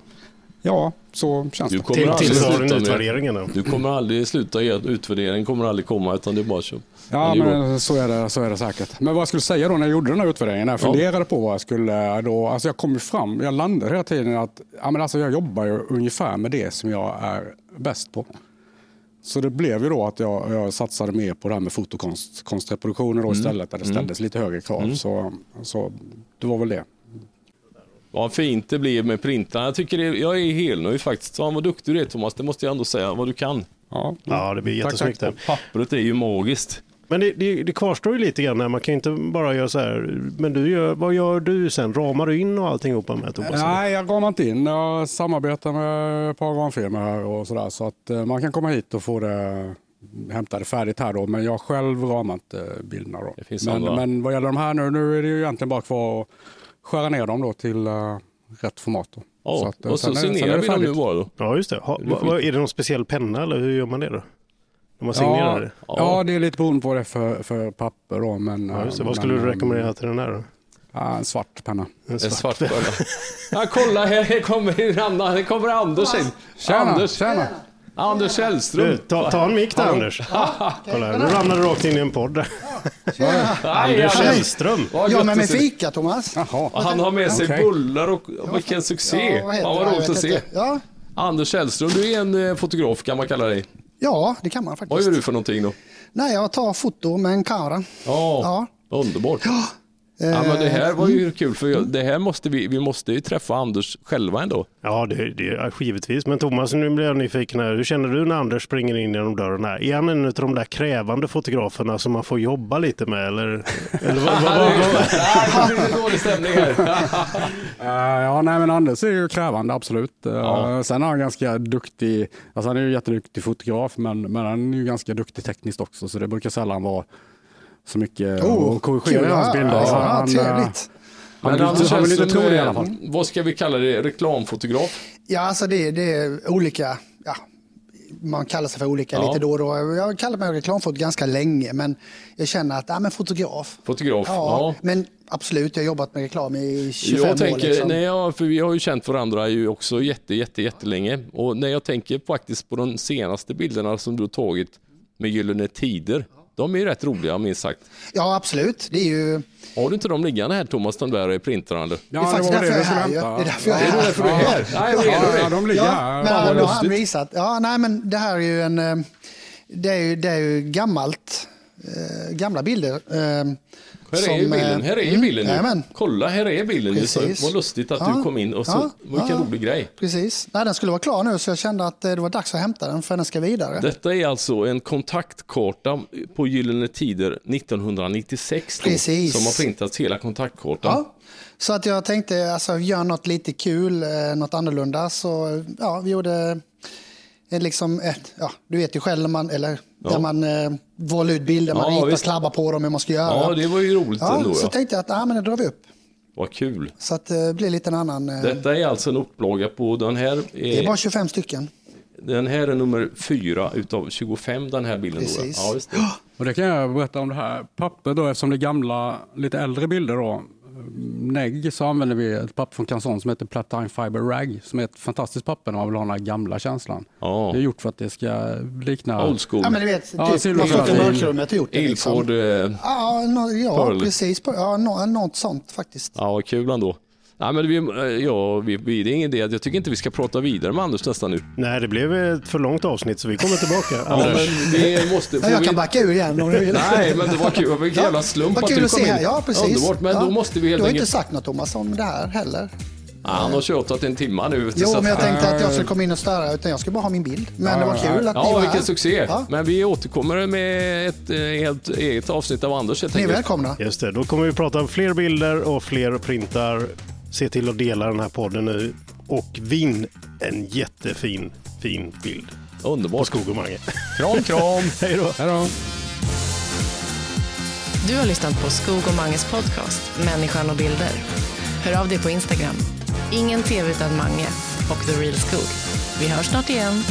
Ja, så känns Du det. kommer Till, aldrig tills du har sluta en med- utvärdering då? Du kommer aldrig sluta ge utvärdering, kommer aldrig komma utan det är bara så. Ja, men så är, det, så är det säkert. Men vad jag skulle säga då när jag gjorde den här utvärderingen, när jag Ja. funderade på vad jag skulle då, alltså jag kom ju fram, jag landade hela tiden att ja, men alltså jag jobbar ju ungefär med det som jag är bäst på. Så det blev ju då att jag, jag satsade mer på det här med fotokonst, konstreproduktioner Mm. då istället, där det ställdes lite högre krav. Så, så det var väl det. Vad fint det blev med printarna. Jag, tycker det, jag är helnöjd faktiskt. Fan vad duktig du är Thomas, det måste jag ändå säga. Vad du kan. Ja, Ja, det blir jättesnyggt. tack. Pappret är ju magiskt. Men det, det, det kvarstår ju lite grann. Här. Man kan inte bara göra så här. Men du gör, vad gör du sen? Ramar du in och alltihopa med Thomas? Nej, jag ramar inte in. Jag samarbetar med ett par ramfirmor här och sådär. Så att eh, man kan komma hit och få det hämta det färdigt här då. Men jag själv ramar inte bilderna då. Det finns men, men vad gäller de här nu, nu är det ju egentligen bara kvar att skära ner dem då till eh, rätt format. Då. Ja, att, eh, och så signerar det vi dem nu bara då. Ja, just det. Ha, är det någon speciell penna eller hur gör man det då? När man signerar Ja, det? ja, det är lite beroende på det för, för papper då. Men, Ja, det. eh, Vad skulle men, du eh, rekommendera till den här då? Ja, en svart penna. En En svart. penna. *laughs* Ja, kolla här, kommer, här kommer Anders in. Tjena, Anders, tjena. Anders Källström. Du, ta, ta en mick där Anders. Kolla nu ramlade du rakt in i en podd. *laughs* Anders. Källström. Ja, gött med fika Thomas. Jaha. Han har med sig Okej. bullar och och vilken succé. Fan vad roligt att se. Ja, Anders Källström, du är en eh, fotograf kan man kalla dig. Ja, det kan man Vad faktiskt. gör du för någonting då? Nej, jag tar foto med en kamera. Ja, underbart. Ja, Eh, men det här var mm. ju kul för jag- det här måste vi, vi måste ju träffa Anders själva ändå. Ja, det, det är givetvis. Men Thomas, nu blir jag nyfiken här. Hur känner du när Anders springer in genom dörren här? Är han en av de där krävande fotograferna som man får jobba lite med? Eller, eller vad, vad, vad, vad? *laughs* Nej, det blir dålig stämning här. *laughs* Eh, ja, nej, men Anders är ju krävande, absolut. Eh, Ja. Sen är han ganska duktig, alltså han är ju jätteduktig fotograf, men, men han är ju ganska duktig tekniskt också, så det brukar sällan vara så mycket Oh, att korrigera hans bilder. Ja, han, eh, trevligt. Han, Men Anders han vill inte tro det i alla eh, fall. vad ska vi kalla det? Reklamfotograf? Ja, alltså det, det är olika. Ja, man kallar sig för olika Ja. lite då och då. Jag har kallat mig reklamfot ganska länge, men jag känner att, ja men fotograf. Fotograf? Ja, Ja. men absolut, jag har jobbat med reklam i 25 Jag år. tänker, Liksom. nej, ja, för vi har ju känt varandra ju också jätte, jätte, jättelänge. Och när jag tänker faktiskt på de senaste bilderna som du har tagit med Gyllene Tider. De är ju rätt roliga minst sagt. Ja, absolut. Det är ju Har du inte de liggande här Thomas, de där printrarna? Eller? det är Ja, det faktiskt var det du är skulle hämta. Det är därför jag är Är här. det därför du är här? Nej, du Ja, det? de ligger Ja, här. men Fan, vad visat. Ja, nej, men det här är ju en... eh, Det är ju, det är ju gammalt. Eh, gamla bilder. Eh, Här som, är ju bilden, eh, här är ju mm, bilden nu. jajamän. Kolla, här är bilden. Så Precis. vad lustigt att Ja, du kom in och så, ja, vilken ja. rolig grej. Precis. Nej, den skulle vara klar nu så jag kände att eh, det var dags att hämta den för den ska vidare. Detta är alltså en kontaktkarta på Gyllene Tider 1996 då, Precis. som har printats hela kontaktkartan. Ja. Så att jag tänkte, alltså gör något lite kul, eh, något annorlunda. Så ja, vi gjorde liksom ett, ja, du vet ju själv när man, eller där man eh, valde ut bilder, man Ja, ritar, visst. klabbar på dem hur man ska göra. Ja, det var ju roligt Ja, ändå. så Ja. tänkte jag att, ja men det drar vi upp. Vad kul. Så att det blir lite en annan, eh, Detta är alltså en upplaga på den här. det är Är, bara 25 stycken. Den här är nummer fyra utav 25 den här bilden. Då. Precis. Ja, just det. Och det kan jag berätta om det här pappret då, eftersom det är gamla, lite äldre bilder då. Negg så använder vi ett papper från Canson som heter Platine Fiber Rag som är ett fantastiskt papper när man vill ha den här gamla känslan. Ja. Det är gjort för att det ska likna... Old school. Ja men du vet, Ja, typ, Silver man får Surfer. till mörkrummet och gjort det liksom. Ilford. eh, Ja, no, ja precis. Ja, no, något sånt faktiskt. Ja, vad kul ändå. Nej, men vi, eh, ja, vi, vi, det är ingen idé. Jag tycker inte vi ska prata vidare med Anders nästan nu. Nej, det blev ett för långt avsnitt så vi kommer tillbaka. *laughs* Ja, men vi måste... Ja, jag vi- kan backa ur igen om du vill. Nej, men det var kul. Det var en jävla slump att du att kom se in. här. Ja, precis. Underbart, men ja. då måste vi helt Du har inte sagt något Thomas om det här heller. Ja, han har tjatat en timma nu. Jo, men jag tänkte att jag skulle komma in och störa, utan jag skulle bara ha min bild. Men det var kul att ni Ja, var vilken här. succé. Ja. Men vi återkommer med ett eh, helt eget avsnitt av Anders Ni är välkomna. Just det, då kommer vi prata om fler bilder och fler printar. Se till att dela den här podden nu och vinn en jättefin, fin bild på Underbart. Skog och Mange. Kram, kram. *laughs* Hej då! Hej då. Du har lyssnat på Skog och Manges podcast Människan och bilder. Hör av dig på Instagram. Ingen tv utan Mange och The Real Skog. Vi hörs snart igen.